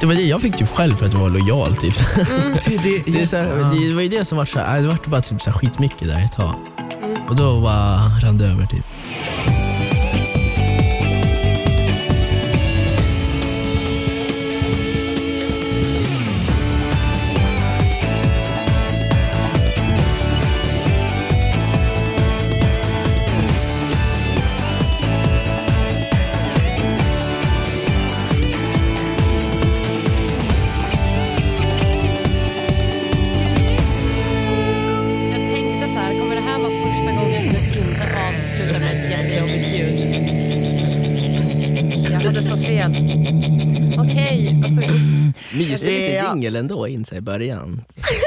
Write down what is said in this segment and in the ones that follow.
Det var det jag fick typ själv för att vara lojal. Typ. Det, det, Det, är så här, det var ju det som var så här, det var bara typ så här skitmycket där ett tag. Och då bara rann det över typ. Jingel ändå in sig i början.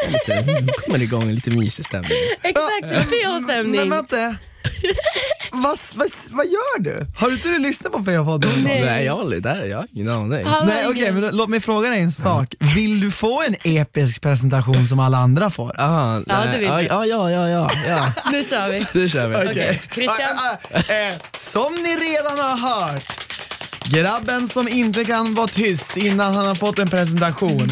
Lite, kommer det igång lite mysig stämning. exakt, Men PH-stämning. vänta. vad, vad, vad gör du? Har du inte lyssnat på PH-podden? Nej. Nej, jag håller där, jag har ingen aning. Nej ingen- men då- låt mig fråga dig en sak. Vill du få en episk presentation som alla andra får? Ah, Ja, nej, det vill ja, vi. ja, ja, ja, ja. Nu kör vi. Nu kör vi. Okej, Christian. Ah, ah, eh, som ni redan har hört, grabben som inte kan vara tyst innan han har fått en presentation.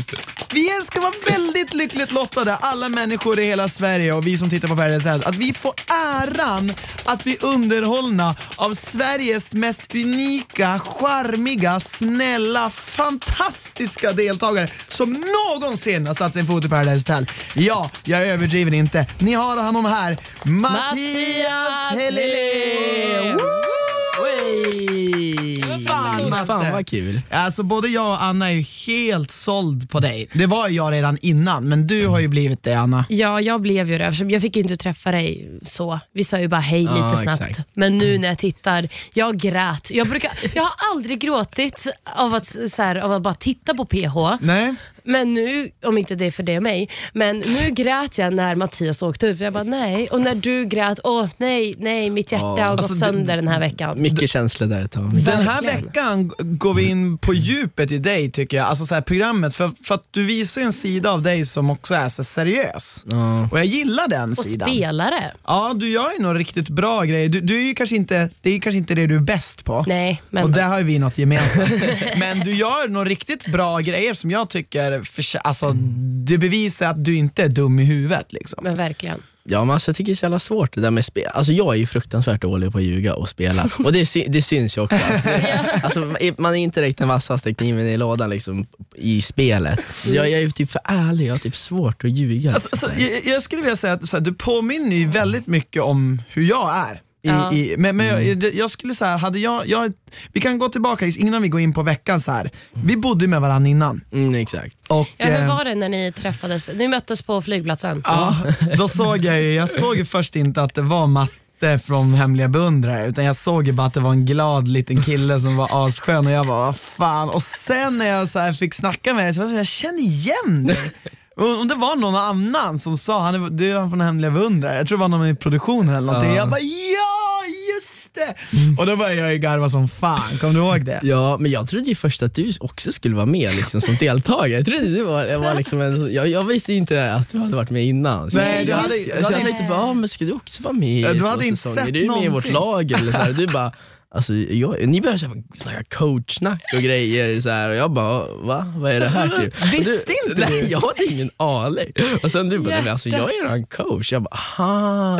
Vi ska vara väldigt lyckligt lottade, alla människor i hela Sverige och vi som tittar på Paradise Hotel, att vi får äran att bli underhållna av Sveriges mest unika, charmiga, snälla, fantastiska deltagare som någonsin har satt sin fot i Paradise Hotel. Ja, jag överdriver inte. Ni har honom här, Mattias Mattias Helele! Fan, vad kul. Alltså både jag och Anna är ju helt såld på dig. Det var jag redan innan, men du har ju blivit det Anna. Ja, jag blev ju det eftersom jag fick ju inte träffa dig så. Vi sa ju bara hej lite Ja, snabbt. exakt. Men nu när jag tittar, jag grät. Jag, brukar, jag har aldrig gråtit av att, så här, av att bara titta på PH. Nej? Men nu, om inte det är för det är mig, men nu grät jag när Mattias åkte ut. Jag bara nej. Och när du grät, åh nej, nej, mitt hjärta Ja. har gått Alltså, det- sönder den här veckan. Mycket känslor där ett tag. Den här Verkligen. veckan går vi in på djupet i dig tycker jag, alltså så här, programmet, för, för att du visar ju en sida av dig som också är så seriös. Ja. Och jag gillar den Och sidan. spelare. Ja, du gör ju några riktigt bra grejer. Du, du är ju kanske inte, det är ju kanske inte det du är bäst på. Nej, men Och där har ju vi något gemensamt. Men du gör några riktigt bra grejer som jag tycker, för, alltså, det bevisar att du inte är dum i huvudet. Liksom. men verkligen. Ja men alltså, jag tycker det är så jävla svårt det där med spel. Alltså jag är ju fruktansvärt dålig på att ljuga och spela. Och det, sy- det syns ju också. Alltså, man är inte direkt den vassaste kniven i lådan liksom, i spelet. Jag, jag är ju typ för ärlig, jag har typ svårt att ljuga. Alltså, alltså, jag, jag skulle vilja säga att så här, du påminner ju väldigt mycket om hur jag är. I, Ja. i, men men jag, jag skulle säga, hade jag, jag, vi kan gå tillbaka innan vi går in på veckan så här. Vi bodde med varandra innan. Mm, exakt. Och, Ja, hur eh, var det när ni träffades? Ni möttes på flygplatsen? Ja, då såg jag ju, jag såg ju först inte att det var Matte från Hemliga beundrare, utan jag såg ju bara att det var en glad liten kille som var asskön och jag bara, vad fan. Och sen när jag så här fick snacka med dig så var jag så här, jag känner igen dig. Och och det var någon annan som sa, han är, du är han från Hemliga beundrare, jag tror det var någon i produktionen eller någonting. Ja. Jag bara, just det! Och då började jag ju garva som fan, kommer du ihåg det? Ja, men jag trodde ju först att du också skulle vara med liksom, som deltagare. Jag, trodde det var, det var liksom en, jag, jag visste inte att du hade varit med innan. Så Nej, jag, du hade- jag, hade jag inte- tänkte bara, men ska du också vara med i du hade inte sett Är du med i vårt någonting. lag? Eller så här, du bara, Alltså, jag, ni började snacka coachsnack och grejer så här, och jag bara, va? Vad är det här typ? Visste du, inte nej, du? Jag hade ingen aning. Och sen du bara, nej, men alltså, jag är en coach. Jag bara, aha.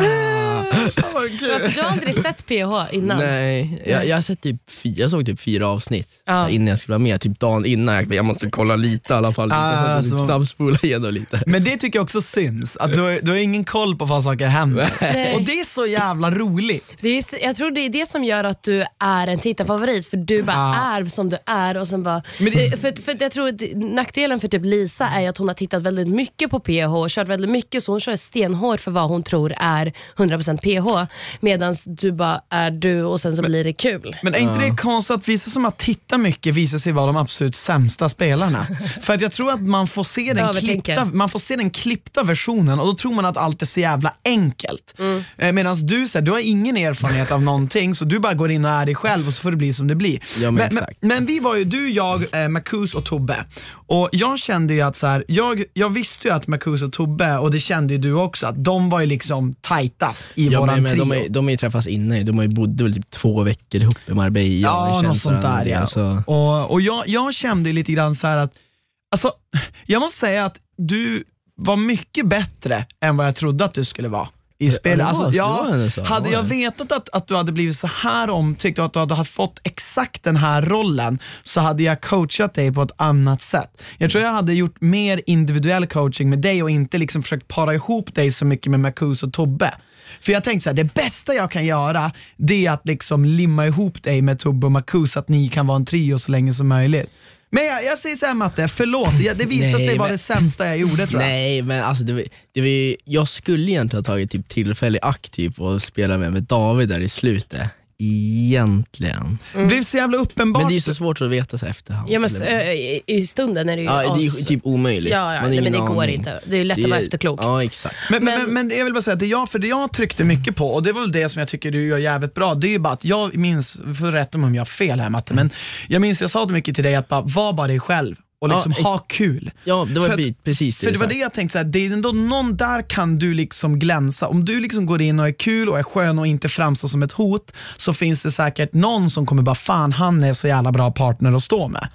Varför, du har aldrig sett PH innan? Nej, jag, jag, har sett typ fyra, jag såg typ fyra avsnitt Ja. så här, innan jag skulle vara med, typ dagen innan. Jag, jag måste kolla lite i alla fall. Ah, så jag satt och så- typ snabbspola igenom lite. Men det tycker jag också syns, att du, har- du har ingen koll på vad saker händer. Nej. Och det är så jävla roligt. Det är, jag tror det är det som gör att du är en tittarfavorit, för du bara Ja. är som du är. Och sen bara, Men det- för, för jag tror att nackdelen för typ Lisa är att hon har tittat väldigt mycket på PH och kört väldigt mycket, så hon kör stenhårt för vad hon tror är 100% PH. Medan du bara är du och sen så blir det kul. Men är inte det konstigt att vissa som har tittat mycket visar sig vara de absolut sämsta spelarna? För att jag tror att man får, se den klippta, man får se den klippta versionen och då tror man att allt är så jävla enkelt. Mm. Eh, Medan du, så här, du har ingen erfarenhet av någonting så du bara går in och är dig själv och så får det bli som det blir. Ja, men men, exakt. men vi var ju, du, jag, eh, Marcus och Tobbe. Och jag kände ju att så här, jag, jag visste ju att Marcus och Tobbe, och det kände ju du också, att de var ju liksom tajtast i Ja, våran men, men, trio. de, är, de är ju träffats innan, de har ju bodde väl typ två veckor ihop i Marbella. Ja, något sånt där ja. alltså. Och, och jag, jag kände lite grann så att Alltså, jag måste säga att du var mycket bättre än vad jag trodde att du skulle vara i spelet. Alltså, så, ja, hade jag vetat att, att du hade blivit så här omtyckt och att du hade fått exakt den här rollen så hade jag coachat dig på ett annat sätt. Jag tror jag hade gjort mer individuell coaching med dig och inte liksom försökt para ihop dig så mycket med Marcus och Tobbe. För jag tänkte så här, det bästa jag kan göra det är att liksom limma ihop dig med Tobbe och Marcus så att ni kan vara en trio så länge som möjligt. Men jag, jag säger såhär Matte, förlåt, det visade Nej, sig vara men- det sämsta jag gjorde tror jag. Nej men alltså det, var- det var, jag skulle egentligen ha tagit typ tillfälle i akt typ, och spela med, med David där i slutet. Egentligen. Det blev så jävla uppenbart. Men det är så svårt att veta så efterhand. Ja, men, eh, i, I stunden är det ju ja, det är as- typ omöjligt. Ja, ja nej, men det går inte. Det är lätt att vara är- efterklok. Ja exakt. Men, men, Men- men, men jag vill bara säga att det jag, för det jag tryckte mycket på, och det var väl det som jag tycker du gör jävligt bra, det är ju bara att jag minns, för rätta mig om jag har fel här Matte, men jag minns jag sa det mycket till dig att bara, var bara dig själv och Ja, liksom ex- ha kul. Ja det var För att- precis det För det var det jag tänkte, så här, det är ändå någon där kan du liksom glänsa. Om du liksom går in och är kul och är skön och inte framstår som ett hot, så finns det säkert någon som kommer bara, fan han är så jävla bra partner att stå med.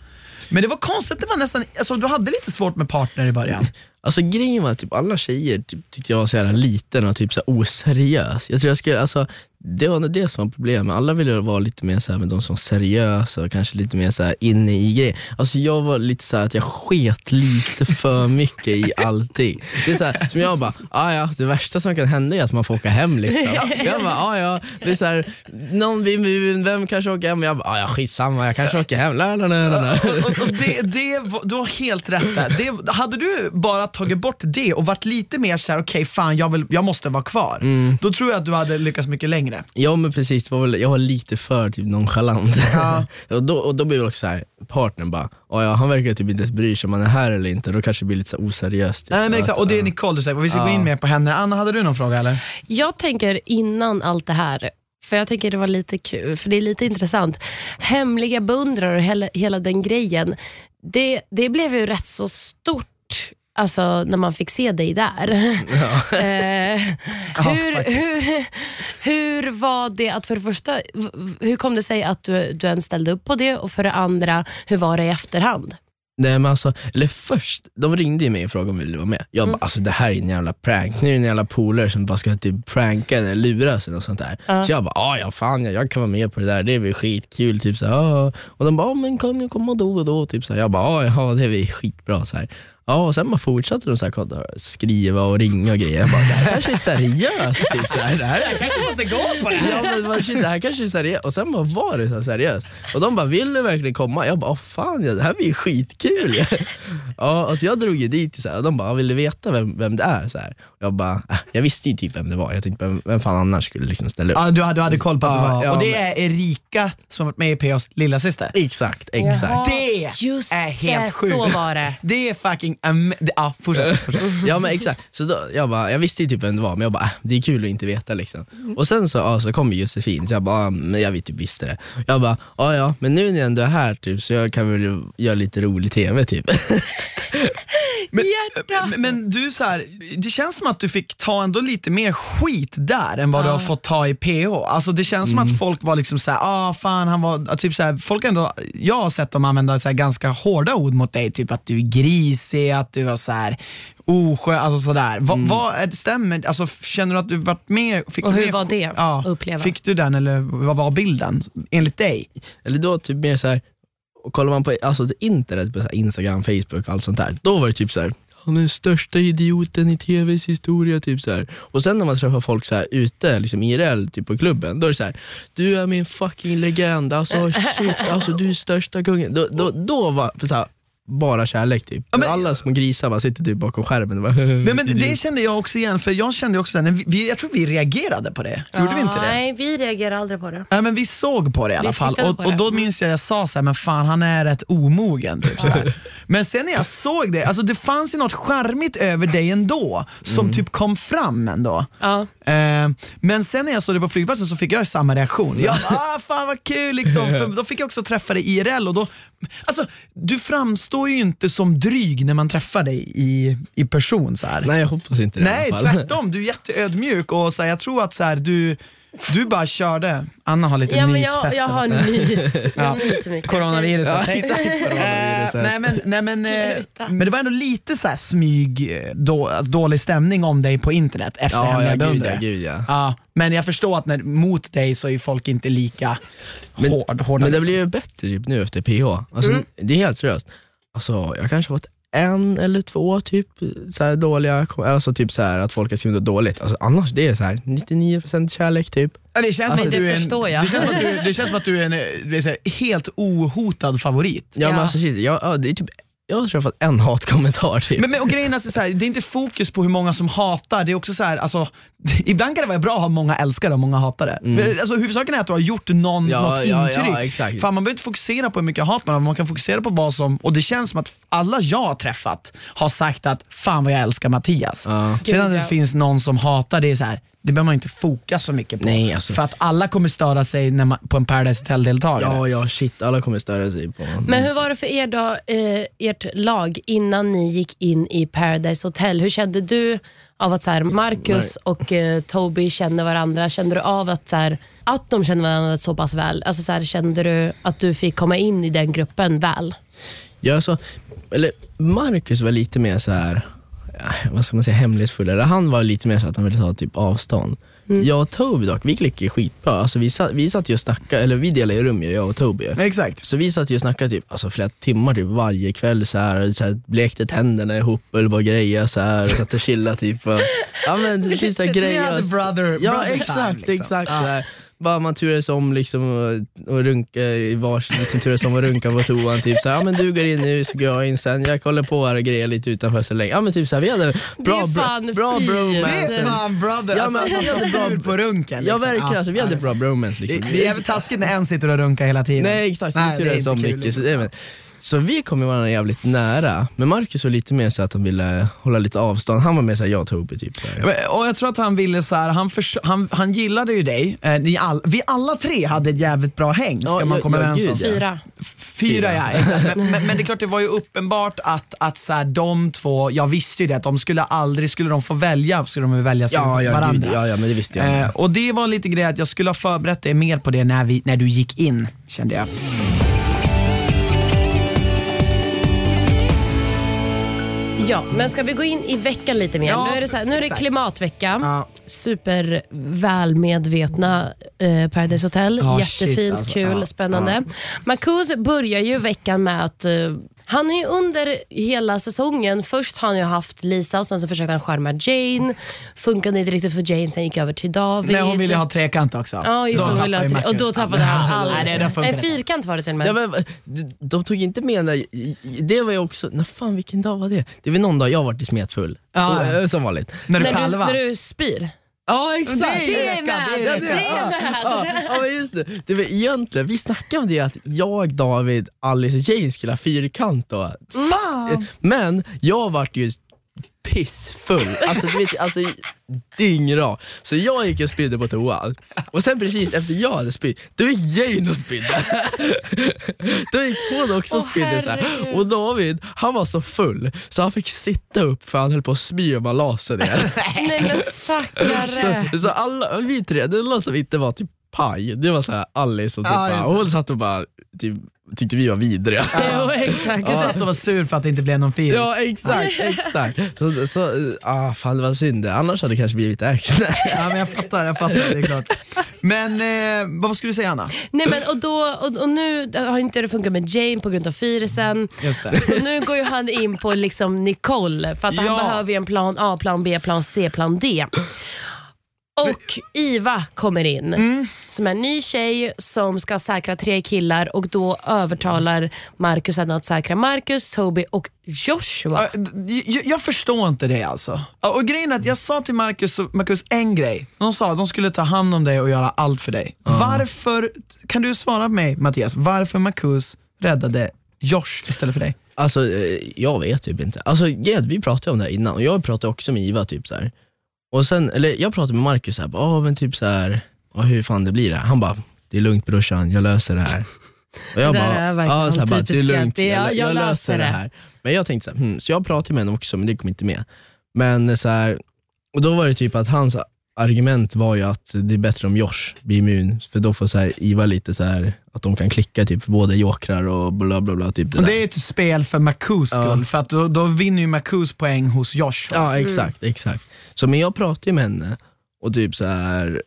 Men det var konstigt, det var nästan, alltså, du hade lite svårt med partner i början. Alltså grejen var att typ alla tjejer typ, tyckte jag var så jävla liten och typ så här oseriös. Jag tror jag skulle, alltså, det var nog det som var problemet. Alla ville vara lite mer så här med de som var seriösa och kanske lite mer så här inne i grejen. Alltså jag var lite så här att jag sket lite för mycket i allting. Det är så här, som jag bara, ah, ja, det värsta som kan hända är att man får åka hem. Liksom. Jag bara, ah, ja, det är så här, någon vill, vem kanske åker hem? Jag bara, ah, ja, skitsamma, jag kanske åker hem. La, la, la. och, och det, det, var- du har helt rätt där. Det, hade du bara tagit bort det och varit lite mer såhär, okej fan jag, vill, jag måste vara kvar. Mm. Då tror jag att du hade lyckats mycket längre. Ja men precis, det var väl, jag var lite för typ nonchalant. Ja. och, då, och då blir det också så här, partnern bara, "Ja, ja, han verkar typ inte ens bry sig om han är här eller inte, då kanske det blir lite så oseriöst. Nej men exakt, och det är Nicole du säger, vi ska gå in mer på henne. Anna, hade du någon fråga eller? Jag tänker innan allt det här, för jag tänker det var lite kul, för det är lite intressant. Hemliga beundrare och hela, hela den grejen, det, det blev ju rätt så stort Alltså när man fick se dig där. eh, hur, hur, hur var det att för det första, hur kom det sig att du, du ens ställde upp på det och för det andra, hur var det i efterhand? Nej men alltså, eller först, de ringde ju mig och frågade om jag ville vara med. Jag Mm. bara, alltså det här är en jävla prank. Nu är det en jävla polare som bara ska typ pranka eller lura sig och sånt där. Ja. Så jag bara, ah, ja fan jag, jag kan vara med på det där, det blir skitkul. Typ så här, "Ah." Och de bara, men kan ni komma då och då? Typ så. Jag bara, ah, ja det blir skitbra. Så här. Ja, och sen bara fortsatte de så här, kolla, skriva och ringa och grejer. Jag bara, det här kanske är seriöst. Typ, så här. Det här är kanske måste gå på det Ja men shit, det här kanske är seriöst. Och sen bara var det så seriöst. Och de bara, vill du verkligen komma? Jag bara, "Åh, fan ja, det här blir skitkul. ja, alltså jag drog ju dit så här, och de bara, vill du veta vem, vem det är? Så här. Jag bara, äh, jag visste ju typ vem det var. Jag tänkte, vem, vem fan annars skulle liksom ställa upp? Ja, du, hade, du hade koll på att det var, ja, och det men- är Erika som varit med i POs lilla syster. Exakt, exakt. Det Just är helt det, sjukt. så var det. Det är fucking am- Ja, fortsätt. fortsätt. Ja men exakt, så då, jag, bara, jag visste ju typ vem det var men jag bara, äh, det är kul att inte veta liksom. Och sen så, ja, så kom ju Josefin, så jag bara, ah, men jag vet typ visste det. Jag bara, ja ja, men nu när jag ändå är här typ, så jag kan väl göra lite rolig TV typ. Hjärta! Men, men du, så här, det känns som att du fick ta ändå lite mer skit där än vad du Ja. har fått ta i PH. Alltså det känns som att folk var liksom såhär, ah fan han var, typ så här, folk ändå, jag har sett dem använda så här ganska hårda ord mot dig, typ att du är grisig, att du var så här oskön, alltså sådär. Va, Vad är, stämmer, alltså känner du att du varit mer, fick Och du hur mer, var det ja, att uppleva? Fick du den eller vad var bilden enligt dig? Eller då typ mer så här, och kollar man på alltså, internet, på Instagram, Facebook och allt sånt där, då var det typ så här. Han är den största idioten i tvs historia. Typ så här. Och sen när man träffar folk så här ute, liksom IRL, typ på klubben, då är det så här. Du är min fucking legend, alltså shit, alltså du är största kungen. Då, då, då var så här, bara kärlek typ. Ja, men- Alla små grisar bara sitter typ bakom skärmen och bara, Men, men det kände jag också igen, för jag kände också, när vi, jag tror vi reagerade på det. Gjorde vi inte det? Nej, vi reagerar aldrig på det. Nej men vi såg på det i alla Vi fall tittade och, och då minns jag jag sa så här, men fan han är rätt omogen. Typ, så här. Men sen när jag såg det, alltså det fanns ju något charmigt över dig ändå, som typ kom fram ändå. Ja. Eh, men sen när jag såg det på flygplatsen så fick jag samma reaktion. Jag bara, ah, fan vad kul liksom. För då fick jag också träffa dig IRL och då, alltså du framstår ju inte som dryg när man träffar dig i, i person så här. Nej jag hoppas inte det Nej tvärtom, du är jätteödmjuk och så här, jag tror att så här, du, Du bara körde. Anna har lite Ja, men mysfest. jag, jag har nys. Ja. Jag nyser mycket. Coronaviruset. Ja, exakt, coronaviruset. Eh, nej, men, nej, men, eh, men det var ändå lite så här smyg, eh, då, alltså, dålig stämning om dig på internet efter Ja, hemliga ja, beundrare. ja, gud ja. Ja, men jag förstår att när, mot dig så är folk inte lika Men- hård, hårda. Men det liksom. blir ju bättre typ, nu efter PH. Alltså, Det är helt seriöst. Alltså, jag kanske har fått en eller två typ så här dåliga, alltså typ så här att folk har skrivit dåligt. Alltså, annars det är så här 99% kärlek typ. Ja, det känns som att det du är en, förstår jag. Det känns, som att du, det känns som att du är en eh, det är så här, helt ohotad favorit. Ja, Ja. Men alltså, shit, jag, ja, det är typ, jag tror jag har fått en hatkommentar typ. Men, men och grejen är så här, det är inte fokus på hur många som hatar, det är också så här, alltså, ibland kan det vara bra att ha många älskare och många hatare. Men, Alltså, huvudsaken är att du har gjort någon, Mm. Ja, något ja, intryck. ja, exakt. Fan, man behöver inte fokusera på hur mycket hat man har, man kan fokusera på vad som, och det känns som att alla jag har träffat har sagt att fan vad jag älskar Mattias. Ja. Sen att det finns någon som hatar, det är så här, det behöver man inte foka så mycket på. Nej, alltså. För att alla kommer störa sig när man, på en Paradise Hotel-deltagare. Ja, ja shit, alla kommer störa sig på Men hur var det för er då, eh, ert lag innan ni gick in i Paradise Hotel? Hur kände du av att så här, Marcus och eh, Toby känner varandra? Kände du av att, så här, att de känner varandra så pass väl? Alltså, så här, kände du att du fick komma in i den gruppen väl? Ja, alltså, eller Marcus var lite mer så här vad ska man säga, hemlighetsfull. Eller han var lite mer så att han ville ta typ avstånd. Jag och Toby dock, vi klickade skitbra. Alltså, vi, satt, vi satt ju och snackade, eller vi delade ju rum jag och Toby. Exakt. Så vi satt ju och snackade typ, alltså, flera timmar typ, varje kväll så här, så här, blekte tänderna ihop och bara grejer så här, och satt och chillade typ. Och, ja, men, typ så här, grejer. hade brother- ja brother time, exakt, liksom. exakt. Ja. Så här. Bara man turades om liksom och, och runka i varsin, liksom turades om och runka på toan. Typ så här, ja men du går in nu så går jag in sen. Jag kollar på här och grejer lite utanför så länge. Ja men typ så här, vi hade bra, är bra, fan bra fint. bromance. Det är fan brother, Ja, alltså, men alltså, vi hade bra- tur på runken. Ja liksom. verkligen, alltså, vi hade ja, bra bromance. Det, Liksom. det är jävligt taskigt när en sitter och runkar hela tiden. Nej exakt, Nej, vi det är turades om kul, mycket. Så, det, men, så vi kom ju varandra jävligt nära. Men Marcus var lite mer så att han ville hålla lite avstånd. Han var mer såhär, jag och Toby typ. Och jag tror att han ville så här, han, han, han gillade ju dig. Eh, ni all, vi alla tre hade ett jävligt bra häng, ska Ja, man komma överens gud, om. Fyra. Fyra ja, exakt. Men, men, men det är klart, det var ju uppenbart att, att så här, de två, jag visste ju det, att de skulle aldrig, skulle de få välja, skulle de välja sig Ja, ja, varandra. gud, ja, ja, men det visste jag. Eh, och det var lite grej att jag skulle ha förberett dig mer på det när, vi, när du gick in, kände jag. Ja, men ska vi gå in i veckan lite mer? Ja, nu är det, så här, nu är det exakt. klimatvecka. Ja. Super välmedvetna eh, Paradise Hotel. Ja, Jättefint, shit, alltså. kul, spännande. Marcus börjar ju veckan med att eh, han är ju under hela säsongen, först har han ju haft Lisa och sen så försökte han charma Jane. Funkade inte riktigt för Jane, sen gick över till David. Nej, hon ville ha trekant också. Ja, just Då hon ville ha tre- och då tappade han all... Nej, det, Nej, fyrkant var det till och med. Ja, men, de, tog inte med när, det var ju också, när fan vilken dag var det? Det var någon dag jag varit i smetfull. Ja. Och, Som vanligt. När du när, du, när du spyr. Ja exakt! Det är med! det är Det veckan. är med! Ja, ja men just det. det var egentligen, vi snackade om det att jag, David, Alice och Jane skulle ha fyrkant då. Fan! Men jag vart ju pissfull, alltså du vet, alltså dyngrak. Så jag gick och spydde på toan. Och sen precis efter jag hade spytt, då gick Jane och spydde. då gick hon också och spydde så här. Och David, han var så full så han fick sitta upp för han höll på att spy om man la sig ner. Nej men stackare. Så, så alla, vi tre, det enda som inte var typ paj, det var så här Alice och typ, Ja, bara, hon satt och bara typ, tyckte vi var vidriga. Jo, exakt. Du satt och var sur för att det inte blev någon filis. Ja exakt, exakt. Så, så, ah, fan det var synd annars hade det kanske blivit action. Ja, men jag fattar, jag fattar, det är klart. Men eh, vad skulle du säga Anna? Nej, men, och, då, och, och nu har inte det funkat med Jane på grund av det. Så nu går ju han in på liksom Nicole för att han Ja. behöver ju en plan A, plan B, plan C, plan D. Och Iva kommer in Mm. som är en ny tjej som ska säkra tre killar och då övertalar Marcus henne att säkra Marcus, Toby och Joshua. Jag, jag förstår inte det alltså. Och grejen är att jag sa till Marcus, Marcus en grej. De sa att de skulle ta hand om dig och göra allt för dig. Varför, kan du svara på mig Mattias, varför Marcus räddade Josh istället för dig? Alltså eh, jag vet typ inte. Alltså vi pratade om det här innan och jag pratade också med Iva typ så här. Och sen, eller jag pratade med Marcus såhär, oh, men typ så här, "Ja, hur fan det blir det? Han bara, det är lugnt brorsan, jag löser det här. Och jag Det bara, är verkligen ja, så här, hans bara, det är lugnt, jag, jag jag löser det det. här. Men jag tänkte så, här, hmm, så jag pratade med honom också men det kom inte med. Men så här, och då var det typ att han sa, argument var ju att det är bättre om Josh blir immun, för då får så här, Iva lite så här att de kan klicka typ både jokrar och bla bla bla. Typ det Och det är ett spel för Makus skull, Ja. för att då, då vinner ju Makus poäng hos Josh. Ja exakt, exakt. Så men jag pratade ju med henne och typ så här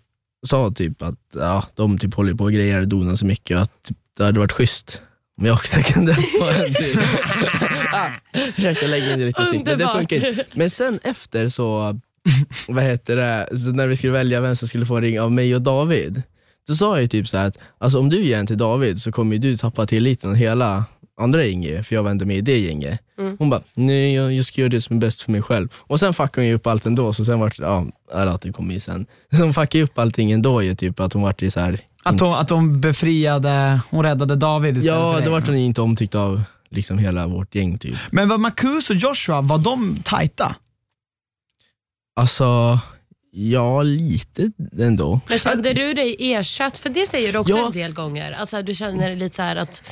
sa typ att ja, de typ håller på och grejer och donar så mycket och att typ, det hade varit schysst om jag också kunde få en typ. försökte lägga in det lite stick, men det funkar. Men sen efter så, vad heter det, så när vi skulle välja vem som skulle få en ring av mig och David, då sa jag ju typ så att alltså, om du ger en till David så kommer du tappa tilliten hela andra gänget, för jag var inte med i det gänget. Hon bara, nej jag, jag ska göra det som är bäst för mig själv. Och sen fuckade hon ju upp allt ändå, så sen vart ja, eller att det kommer ju sen. Så hon fuckade upp allting ändå ju, typ att hon vart ju så här. Att, hon, att hon befriade, hon räddade David istället ja för då dig. vart hon ju inte omtyckt av liksom hela vårt gäng typ. Men var Makus och Joshua, var de tajta? Alltså, ja lite ändå. Men kände du dig ersatt? För det säger du också Ja. en del gånger. Alltså, du känner lite så här att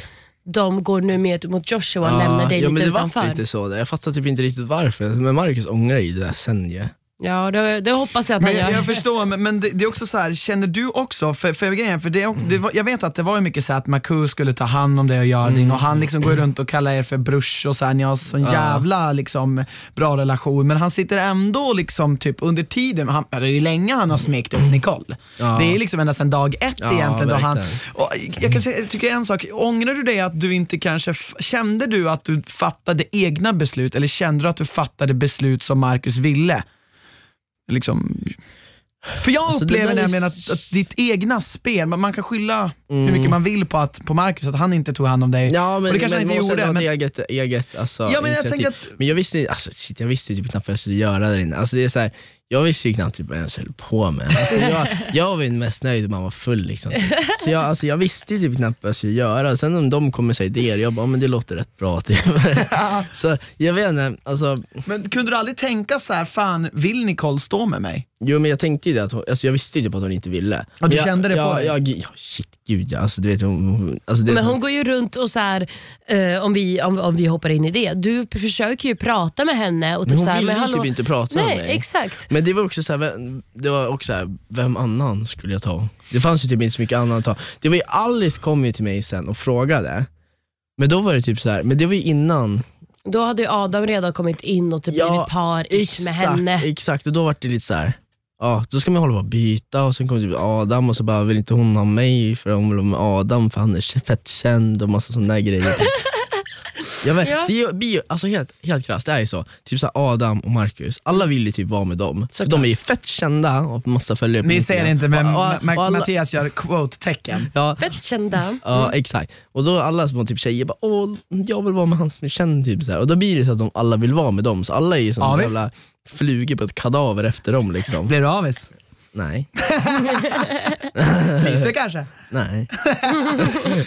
de går nu med mot Joshua och lämnar dig ja, men lite det var utanför. lite så. Jag fattar typ inte riktigt varför, men Marcus ångrar ju det där sen ju. Ja, det, det hoppas jag att han Men gör. jag förstår, men, men det, det är också så här, känner du också, för, för, grejen, för det, det var, jag vet att det var ju mycket så här att Makus skulle ta hand om det och göra mm. och han liksom går runt och kallar er för brors och så här, ni har sån jävla liksom, bra relation, men han sitter ändå liksom typ under tiden, han, det är ju länge han har smekt ut Nicole. Ja. Det är liksom ända sedan dag ett Ja, egentligen. Då han, och jag kan säga, jag tycker en sak, ångrar du dig att du inte kanske, kände du att du fattade egna beslut eller kände du att du fattade beslut som Marcus ville? Liksom, för jag Alltså, upplever nämligen att, att ditt egna spel, man, man kan skylla hur Mm. mycket man vill på, att, på Marcus, att han inte tog hand om dig. Ja men, och det kanske men han inte gjorde. Men, eget, eget alltså, ja, men jag att, Men jag visste, alltså, shit, jag visste ju typ knappt vad jag skulle göra där inne. Alltså, det är så här, jag visste ju knappt typ vad jag ens höll på med. Alltså, jag, jag var ju mest nöjd om man var full. Liksom. Så jag, alltså, jag visste ju typ knappt vad jag skulle göra. Sen om de kommer säga idéer, jag bara, "Ja, men det låter rätt bra. Typ. så jag vet inte, alltså, men kunde du aldrig tänka så här, fan vill Nicole stå med mig? jo men jag tänkte ju det, att hon, alltså, jag visste ju typ att hon inte ville. Ja, du Men jag, kände det på ja, dig? Ja, ja, shit gud ja. Alltså, du vet, hon, hon, alltså, Men så- hon går ju runt och så här, eh, om, vi, om, om vi hoppar in i det, du försöker ju prata med henne och men typ hon så här, ville men ju hallå, typ inte prata med Nej, mig. exakt. Men det var också så här, det var också så här, vem annan skulle jag ta? Det fanns ju typ inte så mycket annan att ta. Det var ju Alice kom ju till mig sen och frågade, men då var det typ så här, men det var ju innan. Då hade ju Adam redan kommit in och typ Ja, blivit par-ish med henne. exakt, och då var det lite så här. Ja, då ska man hålla på och byta och sen kom typ Adam och så bara vill inte hon ha mig för hon vill ha med Adam för han är fett känd och massa sådana där grejer. Jag vet, Ja. det är alltså helt, helt krasst, det är ju så. Typ så här Adam och Marcus, alla vill ju typ vara med dem. För Såklart. de är ju fett kända och har massa följare på Ni ser inte men Och- och- och alla- Mattias gör quote-tecken. Ja, Fett kända. Ja exakt. Och då alla små typ tjejer bara åh jag vill vara med han som är känd typ så här. Och då blir det så att de alla vill vara med dem, så alla är ju som Ja, jävla flugor på ett kadaver efter dem liksom. Blir du avis? Nej, Lite kanske? Nej.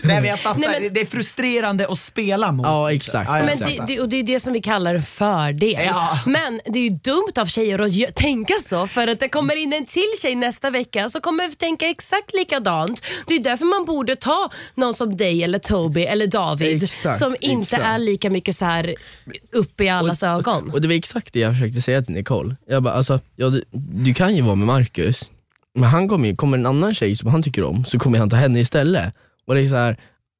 Nej men jag fattar, Nej, men- det är frustrerande att spela mot. Ja exakt. Ja, Men det, det, och det är det som vi kallar en fördel. Ja. Men det är ju dumt av tjejer att gö- tänka så för att det kommer in en till tjej nästa vecka som kommer tänka exakt likadant. Det är därför man borde ta någon som dig eller Toby eller David Exakt, som inte exakt. är lika mycket så här uppe i allas ögon. Och det var exakt det jag försökte säga till Nicole. Jag bara, alltså, ja, du, du kan ju vara med Marcus, men han kommer, ju- kommer en annan tjej som han tycker om, så kommer han ta henne istället. Och det är så här,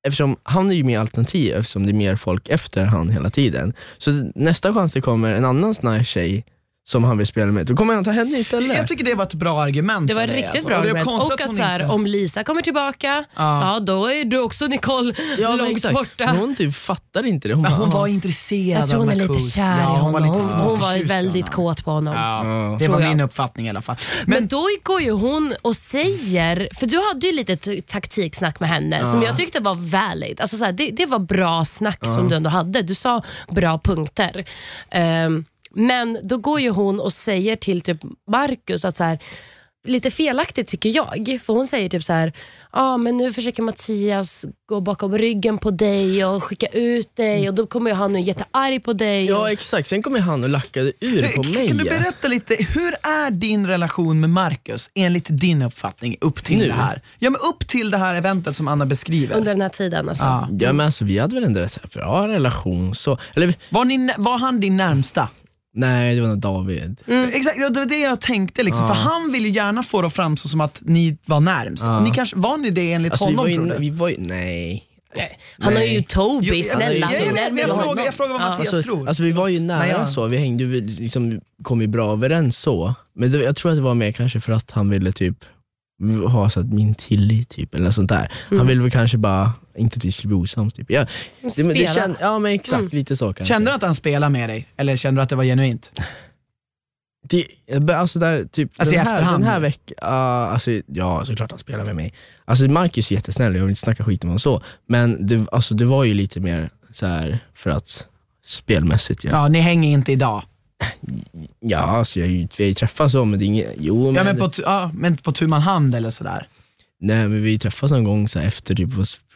eftersom han är ju mer alternativ eftersom det är mer folk efter han hela tiden. Så nästa chans det kommer en annan sån här tjej som han vill spela med, då kommer han ta henne istället. Jag tycker det var ett bra argument Det var dig, riktigt alltså. bra Och det är argument. konstigt Och att hon så här, inte- om Lisa kommer tillbaka, Ja. ja. då är du också Nicole ja, långt exakt. borta. Hon typ fattar inte det. Hon, bara, hon "Ah." var intresserad Jag tror av hon är lite kär i ja, hon var, lite Hon, hon var väldigt honom. kåt på honom. Ja, det var min uppfattning i alla fall. Men, Men, då går ju hon och säger, för du hade ju lite taktiksnack med henne som jag tyckte var valid. Alltså så här, det, det var bra snack som du ändå hade. Du sa bra punkter. Ehm, men då går ju hon och säger till typ Marcus att så här, lite felaktigt tycker jag. För hon säger typ så här, ah, men nu försöker Mattias gå bakom ryggen på dig och skicka ut dig och då kommer ju han nu jättearg på dig. Ja exakt, sen kommer han och lackade ur på mig. kan du berätta lite, hur är din relation med Marcus enligt din uppfattning upp till Nu? det här? Ja men upp till det här eventet som Anna beskriver. Under den här tiden alltså. Ja. Ja men alltså vi hade väl en rätt bra relation så, eller Var, ni, var han din närmsta? Nej, det var nog David. Exakt, ja, det var det jag tänkte liksom. Ja. För han vill ju gärna få det att framstå som att ni var närmst. Ja. Ni kanske, var ni det enligt Alltså, vi honom var tror ju, du? vi var ju, nej. Han har ju. Toby, Jo, jag- snälla. jag- jag vet, Den men jag vill ha frågar- jag frågar vad Ja. Mattias- Alltså, tror. alltså vi var ju nära Nej, jag- så, vi hängde ju liksom, kom ju bra överens så. Men det, jag tror att det var mer kanske för att han ville typ ha så att min tillit typ, eller sånt där. Mm. Han ville väl kanske bara, inte att vi skulle bli osams typ. Ja, det, men det känd, ja men exakt, Mm. lite så kanske. Kände du att han spelade med dig? Eller kände du att det var genuint? Det, alltså där, typ, Alltså den, här, den här veckan, alltså, ja såklart han spelar med mig. Alltså Marcus är jättesnäll, jag vill inte snacka skit om honom så. Men det, alltså, det var ju lite mer så här för att spelmässigt ja. Ja, ni hänger inte idag. Ja, alltså, jag, har ju- vi har ju träffats så men det är inget, jo men, Ja, men, på, tu- ja, men på tu man hand eller sådär. nej men vi träffas någon gång så här, efter typ,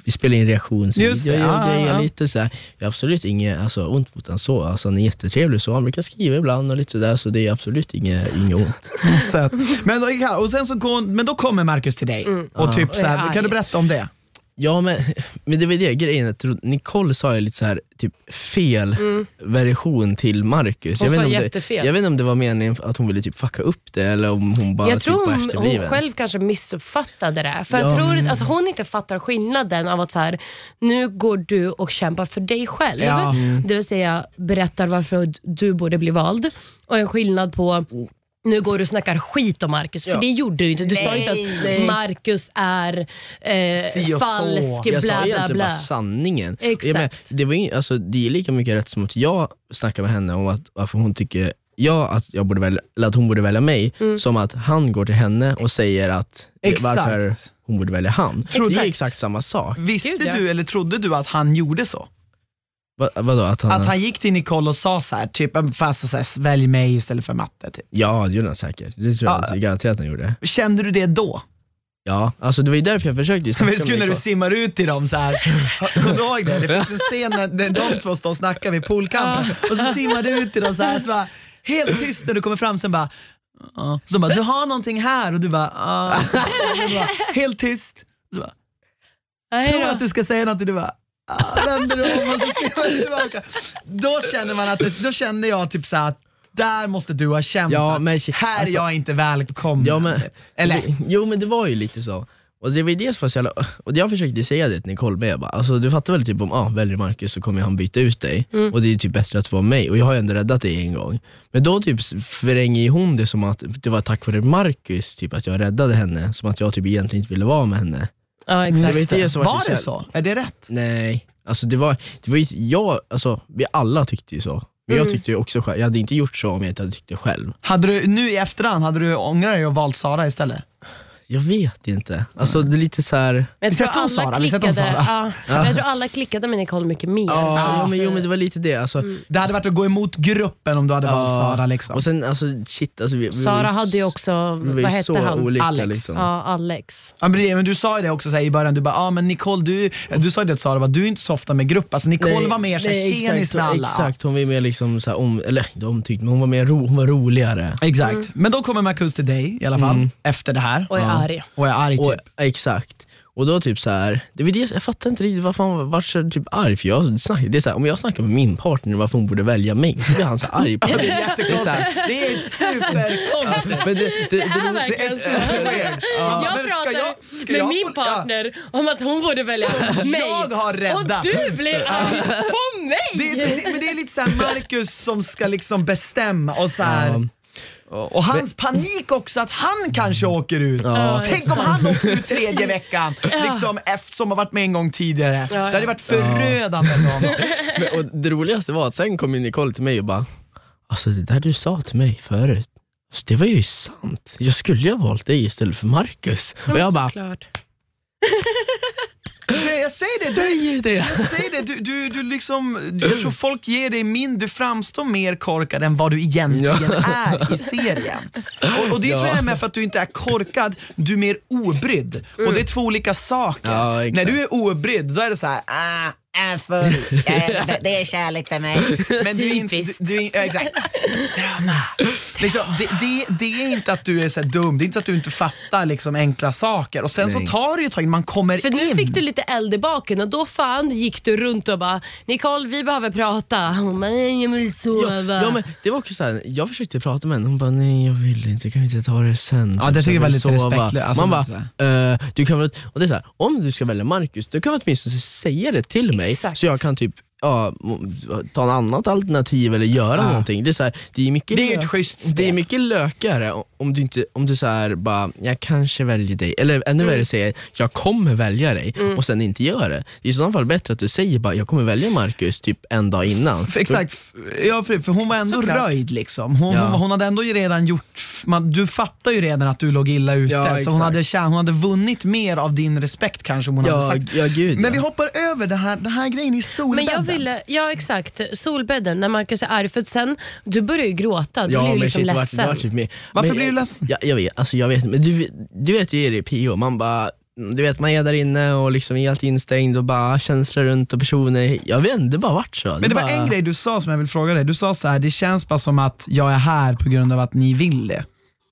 vi spelar in reaktionsvideo. Just det, jag, ja, lite så här, jag har absolut inget alltså, ont mot honom så, alltså, han är jättetrevlig så, han brukar skriva ibland och lite sådär så det är absolut inget, inget ont. Söt. Men, då- och sen så går, men då kommer Marcus till dig och typ Och så är arg. kan du berätta om det? Ja men, men det var det grejen, jag Nicole sa ju lite så här, typ fel version till Marcus. Hon jag, sa om det, jättefel. jag vet inte om det var meningen att hon ville typ fucka upp det eller om hon bara Jag typ tror hon, hon själv kanske missuppfattade det. För Ja. jag tror att hon inte fattar skillnaden av att så här, nu går du och kämpar för dig själv. Ja. Mm. Det vill säga berättar varför du borde bli vald. Och en skillnad på nu går du och snackar skit om Marcus, för Ja. det gjorde du inte. Du sa inte Nej. att Marcus är Si eh, så. falsk, jag sa bla bla egentligen bla. bara sanningen. Exakt. Jag menar, det, var ju, alltså, det är lika mycket rätt som att jag snackar med henne om att, varför hon tycker ja, att, jag borde välja, eller att hon borde välja mig, Mm. som att han går till henne och säger att Exakt. varför hon borde välja han. Det är Exakt. exakt samma sak. Visste Gud, ja. du eller trodde du att han gjorde så? Va, vadå? Att han, Att han gick till Nicole och sa så här, typ fast så här, välj mig istället för matte. Typ. Ja, det gjorde han säkert. Det tror jag Ja. garanterat att han gjorde. Kände du det då? Ja, alltså det var ju därför jag försökte Men snacka det skulle när du simmar ut till dem så här. Kommer du ihåg det? Det finns en scen när när de två står och snackar vid poolkanten och så simmar du ut till dem så här, så bara, helt tyst när du kommer fram sen bara Ja. Så de bara, du har någonting här och du bara, ja. Och bara Helt tyst. Så bara, tror att du ska säga något och du bara, vänder du om och så simmar du tillbaka. Då känner man att, det- då kände jag typ så att där måste du ha känt Ja, att men- här är alltså- jag inte välkommen. Ja, men, typ. Eller? det, jo men det var ju lite så. Och det var ju det som var så jävla, och jag försökte säga det till Nicole med, jag bara, alltså, du fattar väl typ om ah, väljer Marcus så kommer han byta ut dig Mm. och det är typ bättre att vara mig och jag har ju ändå räddat dig en gång. Men då typ förvränger hon det som att det var tack vare Marcus typ, att jag räddade henne, som att jag typ egentligen inte ville vara med henne. Ja, exakt. så Var det det så- så? Är det rätt? Nej, alltså det var, det var ju, jag, alltså, vi alla tyckte ju så. Men jag Mm. tyckte ju också själv, jag hade inte gjort så om jag inte hade tyckt det själv. Hade du, nu i efterhand, hade du ångrat dig och valt Sara istället? Jag vet inte. Alltså det är lite så här. Men jag Vi tror sätter om alla Sara, vi sätter om klickade, Sara. ja, men jag tror alla klickade med Nicole mycket mer. Ja, ja, att- men, jo, men det var lite det. Alltså, Det hade varit att gå emot gruppen om du hade valt. Sara liksom. Och sen alltså shit, alltså, vi, vi Sara hade ju också, vi vad hette han? olika Alex. liksom. Ja, Alex. Ja, men, du sa ju det också så här, i början, du bara ah, men Nicole, du, du sa ju det till Sara, bara, du är inte så ofta med grupp. Alltså, Nicole Nej, var mer så här, nej, tjenis exakt, med alla. Exakt, hon var mer liksom så här, om, eller inte omtyckt, men hon var, mer ro, hon var roligare. Exakt. Men då kommer Marcus till dig i alla fall, Mm. efter det här. Arg. Och är arg typ. Och, exakt. Och då typ så här, det var det, jag fattar inte riktigt varför han var så typ arg, för jag det är så här, om jag snackar med min partner varför hon borde välja mig, så blir han så arg på det mig. är Det är så jättekonstigt. Det är superkonstigt. det, det, Det är verkligen så. Jag men ska pratar med min partner om att hon borde välja mig. Jag har räddat. Och du blir arg på mig! Det är, så- det, men det är lite såhär Marcus som ska liksom bestämma och så här. Ja. Och hans panik också att han kanske åker ut. Ja, Tänk om han åker ut tredje veckan, liksom efter, som har varit med en gång tidigare. ja. Det hade varit förödande för honom. Men, och det roligaste var att sen kom Nicole till mig och bara, alltså det där du sa till mig förut, alltså, det var ju sant. Jag skulle ju ha valt dig istället för Marcus. Och jag bara, Men Jag säger det, du, säg det! jag säger det du, du, du liksom, jag tror folk ger dig min, du framstår mer korkad än vad du egentligen är i serien. Och, och det Ja. tror jag är med för att du inte är korkad, du är mer obrydd. Och det är två olika saker. Ja, exakt. När du är obrydd, då är det så här, ah, är full. Är, det är kärlek för mig. Men du är inte... Du, du är, ja, exakt. Drama. Liksom, det, det, det är inte att du är så dum, det är inte att du inte fattar liksom enkla saker. Och sen Nej. så tar det ju ett tag man kommer För in. nu fick du lite eld i baken och då fan gick du runt och bara Nicole vi behöver prata. Hon bara, "Nej, jag vill sova. Ja, ja, men det var också så här, jag försökte prata med henne, hon bara nej jag vill inte, kan vi inte ta det sen? Ja, det Typ, tycker jag var lite respektlöst. Alltså, Man bara, eh, du kan väl, och det är så här, om du ska välja Marcus, då kan du åtminstone säga det till mig Exakt. så jag kan typ ja, ta en annat alternativ eller göra Ja. någonting. Det är, så här, det är mycket Det är ett schysst spel. Det är mycket lökigare om du inte om du så här bara, jag kanske väljer dig, eller ännu värre säger jag kommer välja dig och sen inte gör det. Det är i så fall bättre att du säger bara, jag kommer välja Marcus typ en dag innan. För, exakt, ja, för, för hon var ändå Såklart. röjd. Liksom. Hon, Ja. hon, hade ändå ju redan gjort, man, du fattar ju redan att du låg illa ute. Ja, så hon hade, hon hade vunnit mer av din respekt kanske om hon Ja, hade sagt. ja, gud, Men ja. vi hoppar över den här, den här grejen i Men solbädden. Jag ville, ja exakt, solbädden när Marcus är arg. För sen, du börjar ju gråta, du Ja blir ju liksom shit, det vart- ledsen. det vart typ med. Varför men, blir du ledsen? Ja, jag vet, alltså jag vet men du, du vet ju det i PO, man bara du vet man är där inne och liksom är helt instängd och bara känslor runt och personer. Jag vet inte, det bara vart så. Men det var bara, en grej du sa som jag vill fråga dig. Du sa så här, det känns bara som att jag är här på grund av att ni vill det.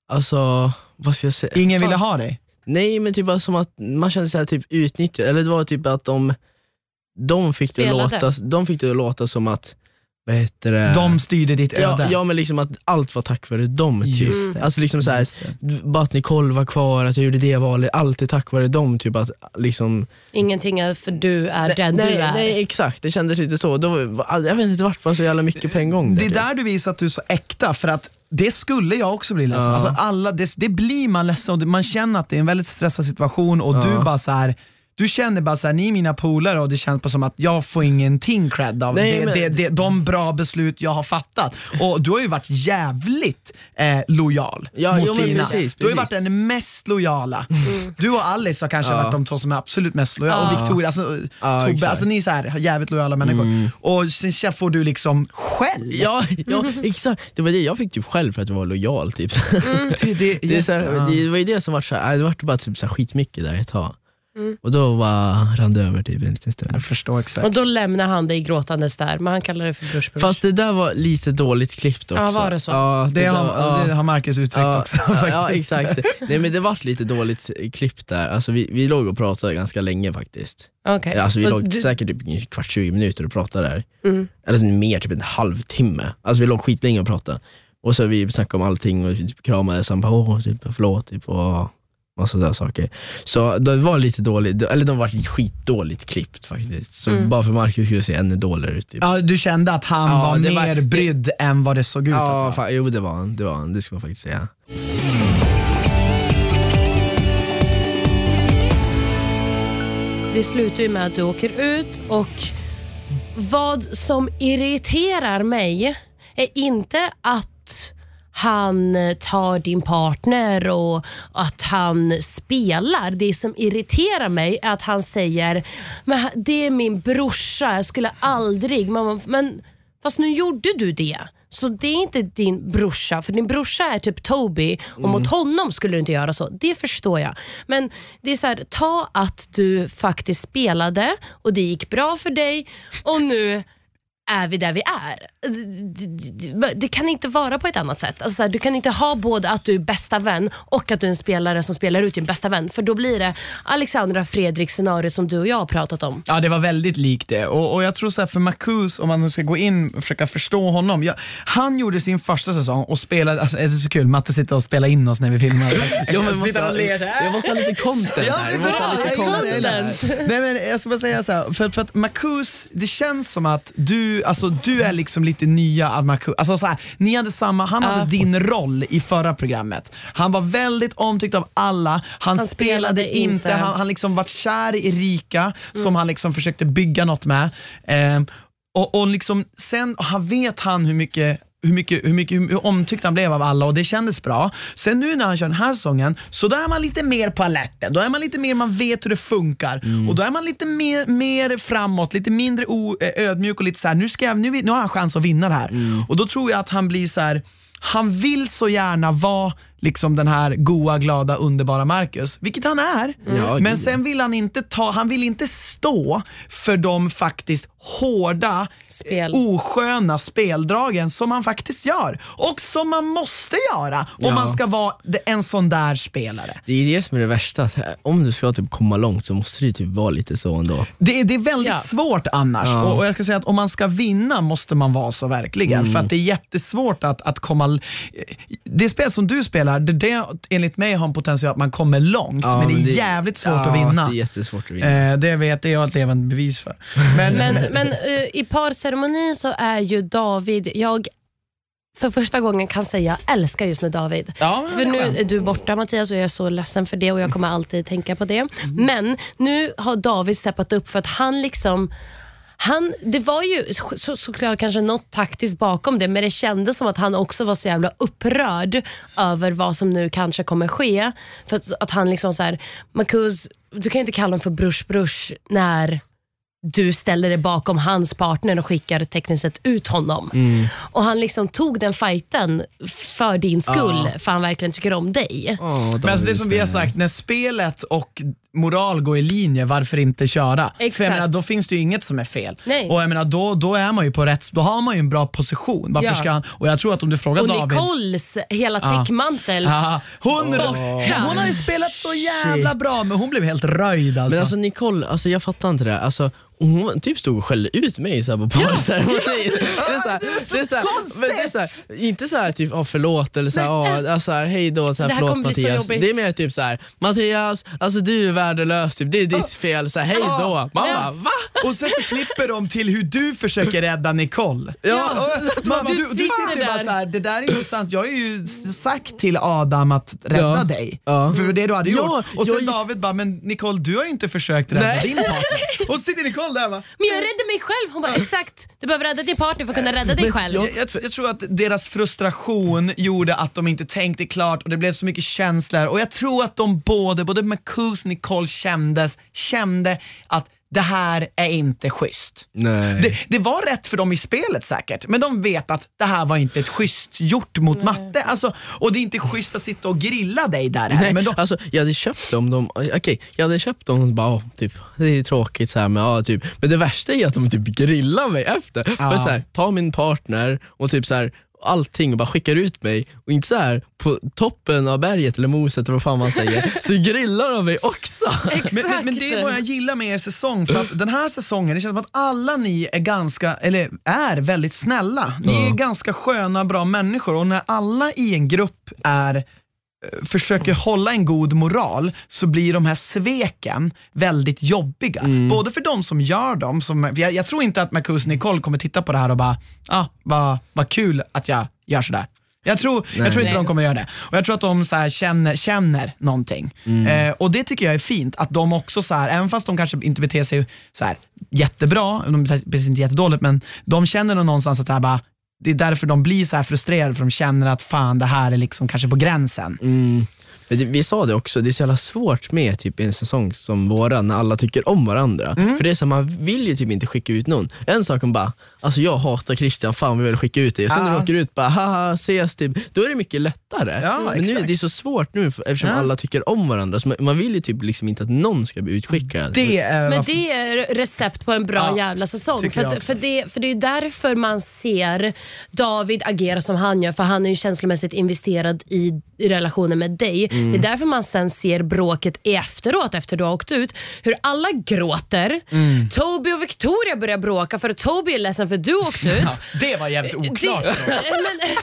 Alltså, vad ska jag säga? Ingen Fan. ville ha dig. Nej men typ bara som att man kände sig typ utnyttjad, eller det var typ att de, de fick, det låta, de fick det låta som att, vad heter det? De styrde ditt öde. ja, ja men liksom att allt var tack vare dem typ. Just det. Alltså liksom så här, det. bara att Nicole var kvar, att jag gjorde det valet, allt är tack vare dem. Typ att liksom Ingenting är för du är den nej, du är. nej exakt, det kändes lite så. Då, var- jag vet inte, det vart bara så jävla mycket på en gång. Det är typ. där du visar att du är så äkta, för att det skulle jag också bli ledsen. Ja. Alltså alla, det, det blir man ledsen och det- man känner att det är en väldigt stressad situation och Ja. du bara så här. Du känner bara såhär, ni är mina polare och det känns bara som att jag får ingenting cred av Nej, det, men- det, det, de bra beslut jag har fattat. Och du har ju varit jävligt eh, lojal Ja, mot jo, men Tina. precis, Du har ju precis. varit den mest lojala. Du och Alice har kanske Ja. varit de två som är absolut mest lojala. Och Ja. Victoria, alltså, Ja, Tobbe, exakt. alltså ni är så här, jävligt lojala människor. Och sen får du liksom skäll. Ja, ja exakt, det var det jag fick typ själv för att jag var lojal. Typ. Det, det, Det, är så här, det var ju det som var så här, det var bara typ så här skitmycket där ett tag. Mm. Och då bara rann det över typ en liten stund. Jag förstår exakt. Och då lämnar han dig gråtandes där, men han kallar det för brush brush. Fast det där var lite dåligt klippt också. Ja, var det så? Ja, Det, där har, var- det har Marcus uttryckt ja, också. ja, faktiskt. ja exakt. Nej men det vart lite dåligt klippt där. Alltså, vi, vi låg och pratade ganska länge faktiskt. Okej. Alltså, vi Och låg du- säkert typ en kvart, 20 minuter och pratade där. Mm. Eller så mer, typ en halvtimme. Alltså vi låg skitlänge och pratade. Och så vi snackade om allting och typ kramades, han bara åh, typ, förlåt, typ, och massa där saker. Så det var lite dåligt, eller de var skitdåligt klippt faktiskt. Så Mm. bara för Marcus skulle se ännu dåligare ut. Typ. Ja, du kände att han Ja, var det var- mer brydd än vad det såg ut att Ja, vara? fan, jo det var han, det var han, det ska man faktiskt säga. Det slutar ju med att du åker ut och vad som irriterar mig är inte att han tar din partner och att han spelar. Det som irriterar mig är att han säger men det är min brorsa, jag skulle aldrig... Mamma, men fast nu gjorde du det. Så det är inte din brorsa, för din brorsa är typ Toby och mot honom skulle du inte göra så. Det förstår jag. Men det är så här, ta att du faktiskt spelade och det gick bra för dig och nu är vi där vi är. Det- kan inte vara på ett annat sätt. Alltså så här, du kan inte ha både att du är bästa vän och att du är en spelare som spelar ut din bästa vän. För då blir det Alexandra Fredrik scenario som du och jag har pratat om. Ja, det var väldigt likt det. Och, och jag tror så här, för Marcus, om man nu ska gå in och försöka förstå honom. Ja, han gjorde sin första säsong och spelade, alltså, det är så kul, Matte sitter och spelar in oss när vi filmar. Och ler så här. jag måste ha lite content Ja, här. Jag måste ha lite jag jag content. Nej, men jag ska bara säga så här, för, för att Marcus, det känns som att du, alltså, du är liksom lite nya av Marcus. Alltså, så här, ni hade samma, han hade din roll i förra programmet. Han var väldigt omtyckt av alla, han, Han spelade, spelade inte, inte. han, han liksom var kär i Erika som han liksom försökte bygga något med. Ehm, och, och liksom, sen han vet han hur mycket hur, mycket, hur, mycket, hur omtyckt han blev av alla och det kändes bra. Sen nu när han kör den här säsongen, så då är man lite mer på alerten. Då är man lite mer, man vet hur det funkar. Och då är man lite mer, mer framåt, lite mindre o, eh, ödmjuk och lite så här, nu, ska jag, nu, nu har han chans att vinna det här. Och då tror jag att han blir så här han vill så gärna vara liksom den här goa, glada, underbara Marcus, vilket han är. Ja, Men sen vill han inte ta, han vill inte stå för de faktiskt hårda, Spel. osköna speldragen som man faktiskt gör. Och som man måste göra om Ja. man ska vara en sån där spelare. Det är det som är det värsta, om du ska typ komma långt så måste du typ vara lite så ändå. Det, är- det är väldigt Ja. svårt annars Ja. och, och jag ska säga att om man ska vinna måste man vara så verkligen. Mm. För att det är jättesvårt att, att komma... Det spel som du spelar, det, det enligt mig har en potential att man kommer långt, Ja, men det är jävligt svårt ja, att vinna. det är jättesvårt att vinna. Eh, det vet jag ett levande bevis för. Men, Men, men eh, i parceremonin så är ju David, jag för första gången kan säga jag älskar just nu David. Ja, för nu det är är du borta Mattias och jag är så ledsen för det och jag kommer alltid tänka på det. Mm. Men nu har David steppat upp för att han liksom han, det var ju så, såklart kanske något taktiskt bakom det, men det kändes som att han också var så jävla upprörd över vad som nu kanske kommer ske. För att, att han liksom så här, Marcus, du kan inte kalla honom för brush brush när du ställer dig bakom hans partner och skickar tekniskt sett ut honom. Mm. Och han liksom tog den fighten för din skull, för han verkligen tycker om dig. Åh, men alltså det som vi har sagt, när spelet och moral går i linje, varför inte köra? För jag Exakt. menar, då finns det ju inget som är fel. Nej. Och jag menar, då, då är man ju på rätt, då har man ju en bra position. Varför Ja. ska han, och jag tror att om du frågar Och David Nicoles hela täckmantel. Ja, hon, Borta. hon har ju spelat så jävla Shit. bra men hon blev helt röjd alltså. Men alltså Nicole, alltså jag fattar inte det. Alltså, hon typ stod och skällde ut mig så här, på parceremonin. Det är så här, det är så här, men det är så här, inte så här typ oh, förlåt eller så här, oh, alltså, här, hej då, så här, Det här förlåt kommer bli så Mattias. Det är mer typ så här, Mattias, alltså du är värdelös, typ, det är ditt fel, så här, hej då. Man bara, va? Och sen så klipper de till hur du försöker rädda Nicole. Ja. Och man, Du du, du sitter sitter bara där. så här, det där är intressant. Jag har ju sagt till Adam att rädda Ja. dig. Ja. För det du hade Ja, gjort. Och sen jag- David bara, men Nicole du har ju inte försökt rädda Nej. din partner. Och så sitter Nicole där va. Men jag räddade mig själv. Hon bara, exakt. Du behöver rädda din partner för att kunna rädda dig själv. Jag, jag, jag tror att deras frustration gjorde att de inte tänkte klart och det blev så mycket känslor och jag tror att de både, både Marcus och Nicole kändes, kände att det här är inte schysst. Nej. Det, det var rätt för dem i spelet säkert, men de vet att det här var inte ett schysst gjort mot matte. Alltså, och det är inte schysst att sitta och grilla dig där. heller, Nej, men de, alltså, jag hade köpt dem, de, okej, jag hade köpt dem och bara, oh, typ, det är tråkigt så här, men, ja, typ. men det värsta är att de typ grillar mig efter. För så här, ta min partner och typ så här, allting och bara skickar ut mig och inte så här på toppen av berget eller moset eller vad fan man säger, så grillar de mig också. Exakt. men, men, men det är vad jag gillar med er säsong, för att den här säsongen, det känns som att alla ni är ganska, eller är väldigt snälla. Ni är ganska sköna, bra människor och när alla i en grupp är försöker hålla en god moral så blir de här sveken väldigt jobbiga. Både för de som gör dem, som, jag, jag tror inte att Marcus Nicole kommer titta på det här och bara, ah, vad vad kul att jag gör sådär. Jag tror, jag tror inte de kommer göra det. Och Jag tror att de så känner, känner någonting. Eh, och det tycker jag är fint, att de också, så här, även fast de kanske inte beter sig så här, jättebra, de beter sig inte jättedåligt, men de känner nog någonstans att det, här bara, det är därför de blir så här frustrerade, för de känner att fan det här är liksom kanske på gränsen. Mm. Men det, vi sa det också, det är så jävla svårt med typ en säsong som våran när alla tycker om varandra. För det är så, man vill ju typ inte skicka ut någon. En sak om bara, alltså jag hatar Christian, fan vi vill skicka ut dig. Och sen när Ja. du åker ut bara, haha ses typ. Då är det mycket lättare. Ja, Men nu, det är så svårt nu för- eftersom Ja. alla tycker om varandra. Så man, man vill ju typ liksom inte att någon ska bli utskickad. Det är Men det är recept på en bra Ja, jävla säsong. För, att, för, det, för det är ju därför man ser David agera som han gör, för han är ju känslomässigt investerad i, i relationen med dig. Mm. Det är därför man sen ser bråket efteråt, efter du har åkt ut, hur alla gråter. Mm. Toby och Victoria börjar bråka för att Toby är ledsen för att du åkt ut. ja, det var jävligt oklart. Det, men,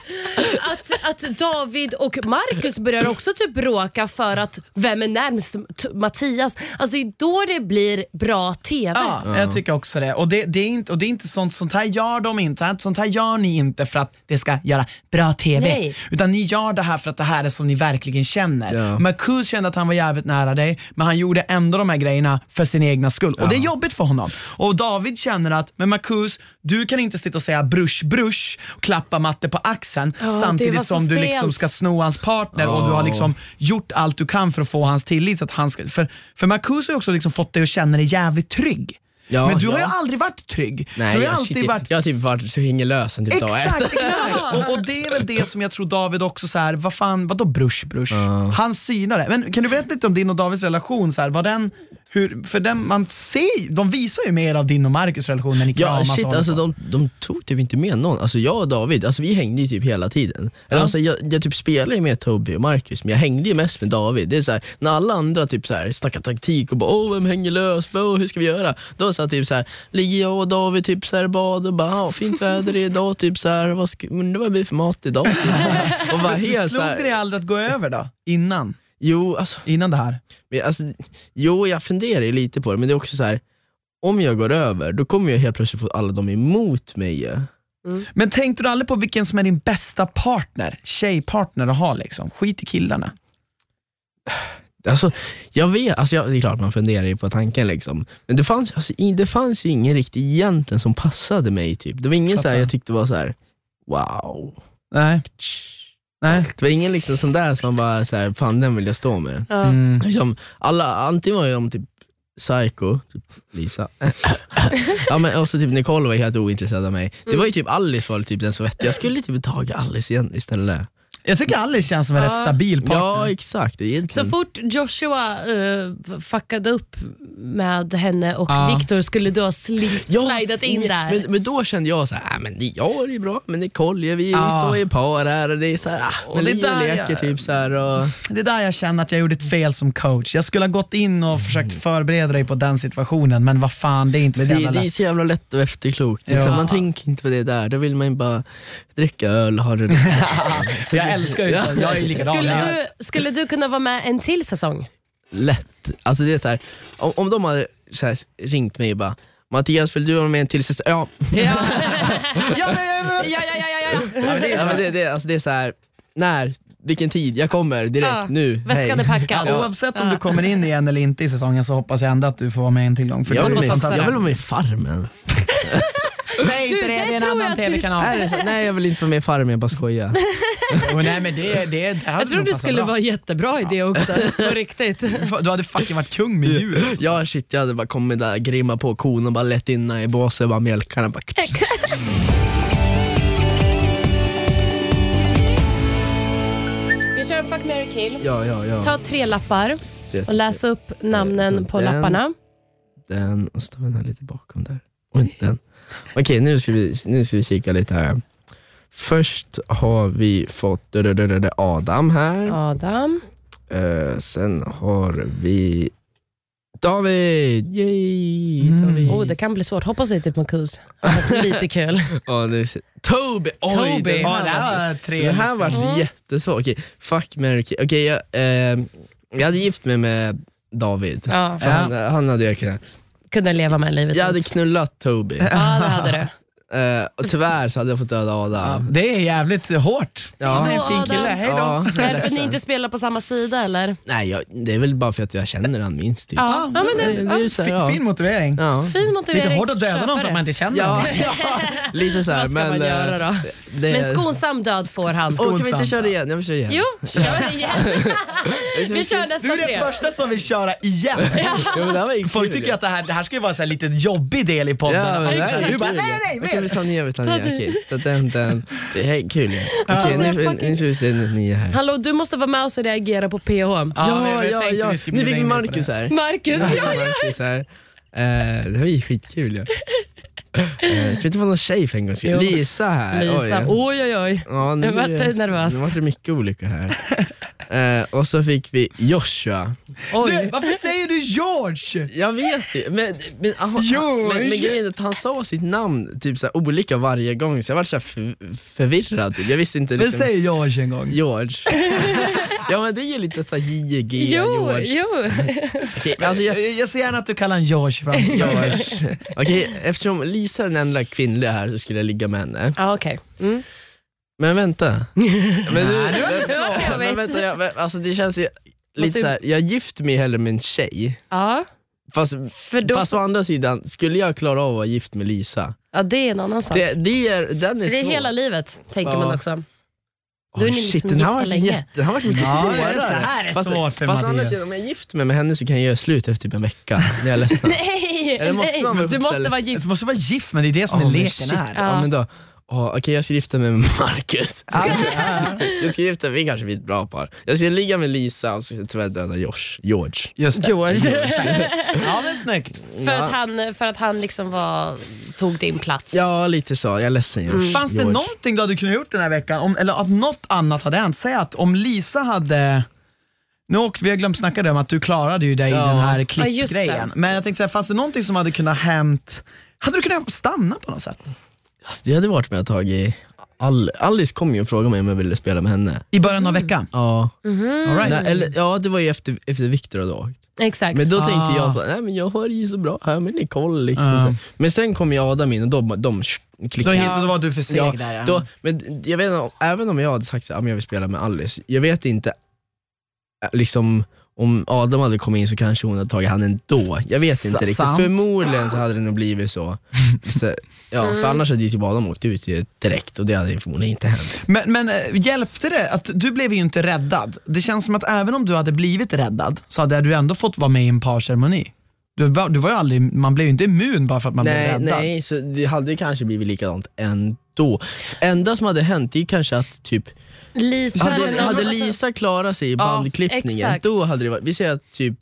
att, att David och Marcus börjar också typ bråka för att vem är närmst Mattias. Alltså det är då det blir bra TV. Ja, jag tycker också det. Och det, det, är inte, och det är inte sånt, sånt här gör de inte. Sånt här gör ni inte för att det ska göra bra TV. Nej. Utan ni gör det här för att det här är som ni verkligen känner. Ja. Marcus kände att han var jävligt nära dig, men han gjorde ändå de här grejerna för sin egna skull. Och det är jobbigt för honom. Och David känner att, men Marcus, du kan inte sitta och säga brush brush och klappa Matte på axeln Ja, samtidigt som du liksom ska sno hans partner och du har liksom gjort allt du kan för att få hans tillit. Så att han ska, för, för Marcus har också liksom fått dig att känna dig jävligt trygg. Ja, Men du har ju ja. aldrig varit trygg. Nej, du har jag, alltid shit, varit jag har typ varit så hingelös sen typ dag ett. exakt. Och, och det är väl det som jag tror David också så här, vad fan, vadå brush brush? Han synar det. Men kan du berätta lite om din och Davids relation? Så här, var den, hur, för den, man ser, de visar ju mer av din och Marcus relation när ni Ja kramas. shit, alltså de, de tog typ inte med någon. Alltså jag och David, alltså vi hängde ju typ hela tiden. Eller, alltså, jag, jag typ spelade ju med Toby och Marcus, men jag hängde ju mest med David. Det är så här, när alla andra typ så här, snackar taktik och bara åh vem hänger lös, Åh, hur ska vi göra? Då så här, typ så här, ligger jag och David typ så här, bad och bara "Ah, fint väder idag, typ så här, vad ska, undrar vad det blir för mat idag? Och bara helt så Slog det dig här, aldrig att gå över då? Innan? Jo, alltså, Innan det här? men, alltså, jo, jag funderar ju lite på det, men det är också så här. om jag går över, då kommer jag helt plötsligt få alla dem emot mig ju. Men tänkte du aldrig på vilken som är din bästa partner, tjejpartner att ha liksom? Skit i killarna. Alltså, jag vet, alltså jag, det är klart man funderar ju på tanken liksom. Men det fanns, alltså, i- det fanns ju ingen riktigt egentligen som passade mig. Typ. Det var ingen så här, Fattar. jag tyckte var så här: wow. Nej. Nej. Det var ingen liksom sån där som man bara, så här, fan den vill jag stå med. Ja. Mm. Liksom, alla, antingen var ju de typ psycho, typ Lisa. ja, men också typ Nicole var helt ointresserad av mig. Det var ju typ Alice var typ den som vettig. Jag skulle typ tagit Alice igen istället. Jag tycker Alice känns som en rätt stabil partner. Ja exakt, Så egentligen. fort Joshua uh, fuckade upp med henne och Ja. Victor skulle du ha sli- slidat in där. Men, men då kände jag så här, äh, men det- ja det är bra, men Nicole, vi Ja. står i par här och det är så här, ah, men det det där leker jag- typ så här och, Det är där jag känner att jag gjorde ett fel som coach. Jag skulle ha gått in och försökt förbereda dig på den situationen, men vad fan, det är inte Men så det, jävla det är lätt. så jävla lätt och efterklokt. Det är Ja. här, man tänker inte på det där, då vill man ju bara dricka öl och ha det roligt. Så det- älskar ju så. Jag är likadan. skulle, du, skulle du kunna vara med en till säsong? lätt. Alltså det är så här, om, om de hade så här, ringt mig och bara Mattias, vill du vara med en till säsong? Ja, Ja, Ja, ja, ja, ja, ja, ja, ja. ja, men det ja är men det, det, alltså det är så här, när, vilken tid, jag kommer direkt Ja. nu. Väskan är packad. Ja, oavsett om du kommer in igen eller inte i säsongen så hoppas jag ändå att du får vara med en till gång. För Jag vill, fantastiskt. jag vill vara med i Farmen. Säg inte det, det det är en tror annan tv-kanal. Nej, det är så- nej jag vill inte vara med i Farmen, jag bara skojar. Oh, nej, men det, det, det Jag du passat skulle bra. vara jättebra i det också, på riktigt. Du hade fucking varit kung med djur. Ja shit, jag hade bara kommit där, grimma på kon och bara lett in i båset och bara mjölka den. Bara, Vi kör Fuck, marry, kill. ja, ja, ja. Ta tre lappar och läs upp namnen på Den. lapparna. Den, och så tar vi den här lite bakom där. Och den. Okej, nu, ska vi, nu ska vi kika lite här. Först har vi fått Adam här. Adam. Eh, sen har vi David! Yay! Mm. David. Oh, det kan bli svårt. Hoppas det är typ Marcus. Lite kul. Ja, nu ser- Toby! Oj, Toby. Den Ja, här, det här var tre. den här liksom. var jättesvår. Okej, fuck, marry, kill. Okej, jag, eh, jag hade gift mig med David. Ja, För Ja. han, han hade jag kunnat. Kunde leva med livet Jag hade knullat Toby. Ja, det hade du. Eh, och tyvärr så hade jag fått döda Ja, Adam. det är jävligt hårt. Ja. Det är en fin kille, hej då. Ja. Därför ni inte spelar på samma sida eller? Nej, jag, det är väl bara för att jag känner han minst. Typ. Ja, ja men det Det är är ja. så här, Fin, ja. fin motivering. Ja. fin motivering. Lite hårt att döda någon för det. att man inte känner Ja, någon. ja, lite så här. Vad ska men, man eh, göra då? Det, Men skonsam död får han. Åh, kan vi inte köra det igen? Jag vill köra igen. Jo, kör igen. Vi kör Du nästa är den tre. första som vill köra igen. Ja, men det här var ju Folk kul, tycker ja. att det här, det här ska ju vara en här lite jobbig del i podden. Ja, men det här är du bara, kul, nej, ja. nej, nej, Okej, vi mer. tar nya, vi tar nya. Okej, den, den. Det här är kul. Ja. Okej, Ja. nu, nu ska vi se nya här. Hallå, du måste vara med oss och reagera på PH. Ja, men jag tänkte vi bjuda fick Marcus det. här. Marcus, ja, ja. Marcus här. Eh, det var ju skitkul ja. Uh, ska vi inte få någon tjej för en gångs skull? Lisa här. Lisa, Oj. oj oj. Ja, nu Jag vart det- nervös. Nu vart det mycket olika här. Eh, och så fick vi Joshua. Du, Oj. varför säger du George? Jag vet det, men, men, ah, Jo, men, men grejen är att han sa sitt namn typ så här, olika varje gång så jag var så här för, förvirrad. Typ. Jag visste inte Men liksom, säg George en gång. George. ja men det är ju lite så här JG, Jo, George. jo. Okej, alltså jag, Jag, jag ser gärna att du kallar en George fram. George. Okej, eftersom Lisa är den enda kvinnliga här så skulle jag ligga med henne. Ja, okej. Mm. Men vänta. Men, du, Nej, det var inte så. Jag men vet. vänta, jag, men, alltså det känns ju lite Måste- så här. jag gift mig hellre med en tjej. Ja, Fast, för då, fast å andra sidan, skulle jag klara av att vara gift med Lisa? ja, det är en annan sak. Det, det är, den är Det är svår. hela livet, tänker Ja. man också. Då är ni shit, liksom den här gifta var länge. jätte, den här var mycket Ja, är svårare. så här är fast, svårt för fast å andra Mattias. sidan, om jag är gift mig med henne så kan jag göra slut efter typ en vecka. Det är jag ledsen. Nej! Eller måste man vara du ihop, måste eller? vara gift. måste vara gift men det är det som är leken här. Ja. Ja. men då, oh, Okej jag ska gifta mig med Marcus. jag ska gifta vi kanske blir ett bra par. Jag ska ligga med Lisa och så ska jag tyvärr döda Josh, George. Just det. George. Ja men snyggt. för, att han, för att han liksom var, tog din plats. Ja lite så, jag är ledsen Josh. Fanns det George. någonting du hade kunnat gjort den här veckan? Om, eller att något annat hade hänt? Säg att om Lisa hade nu åkte, vi har glömt snacka om att du klarade ju dig i Ja. den här Ja, just klippgrejen. det. Men jag tänkte säga, fanns det någonting som hade kunnat hänt? Hade du kunnat stanna på något sätt? Alltså, det hade varit med att tagit All, Alice kom ju och frågade mig om jag ville spela med henne. I början av veckan? Ja, All right. nej, eller, ja det var ju efter, efter Viktor hade åkt. Exakt. Men då Ah. tänkte jag så, nej men jag har det ju så bra här med Nicole liksom. Ja. Så- Men sen kom ju Adam in och de, de Då, klickade. hit, då var du för seg Ja, där. Ja. Då, men jag vet inte, även om jag hade sagt att jag vill spela med Alice, jag vet inte liksom om Adam hade kommit in så kanske hon hade tagit han ändå. Jag vet inte S- riktigt. sant. Förmodligen så hade det nog blivit så. så ja, För annars hade ju typ Adam åkt ut direkt och det hade förmodligen inte hänt. Men, men eh, hjälpte det? att Du blev ju inte räddad. Det känns som att även om du hade blivit räddad så hade du ändå fått vara med i en parceremoni. Du var, du var ju aldrig, man blev ju inte immun bara för att man blev Nej, räddad. nej, så det hade kanske blivit likadant ändå. Enda som hade hänt är kanske att typ Lisa, Hade, eller någon hade som- Lisa klarat sig i bandklippningen, exakt. då hade det varit, vi säger att typ,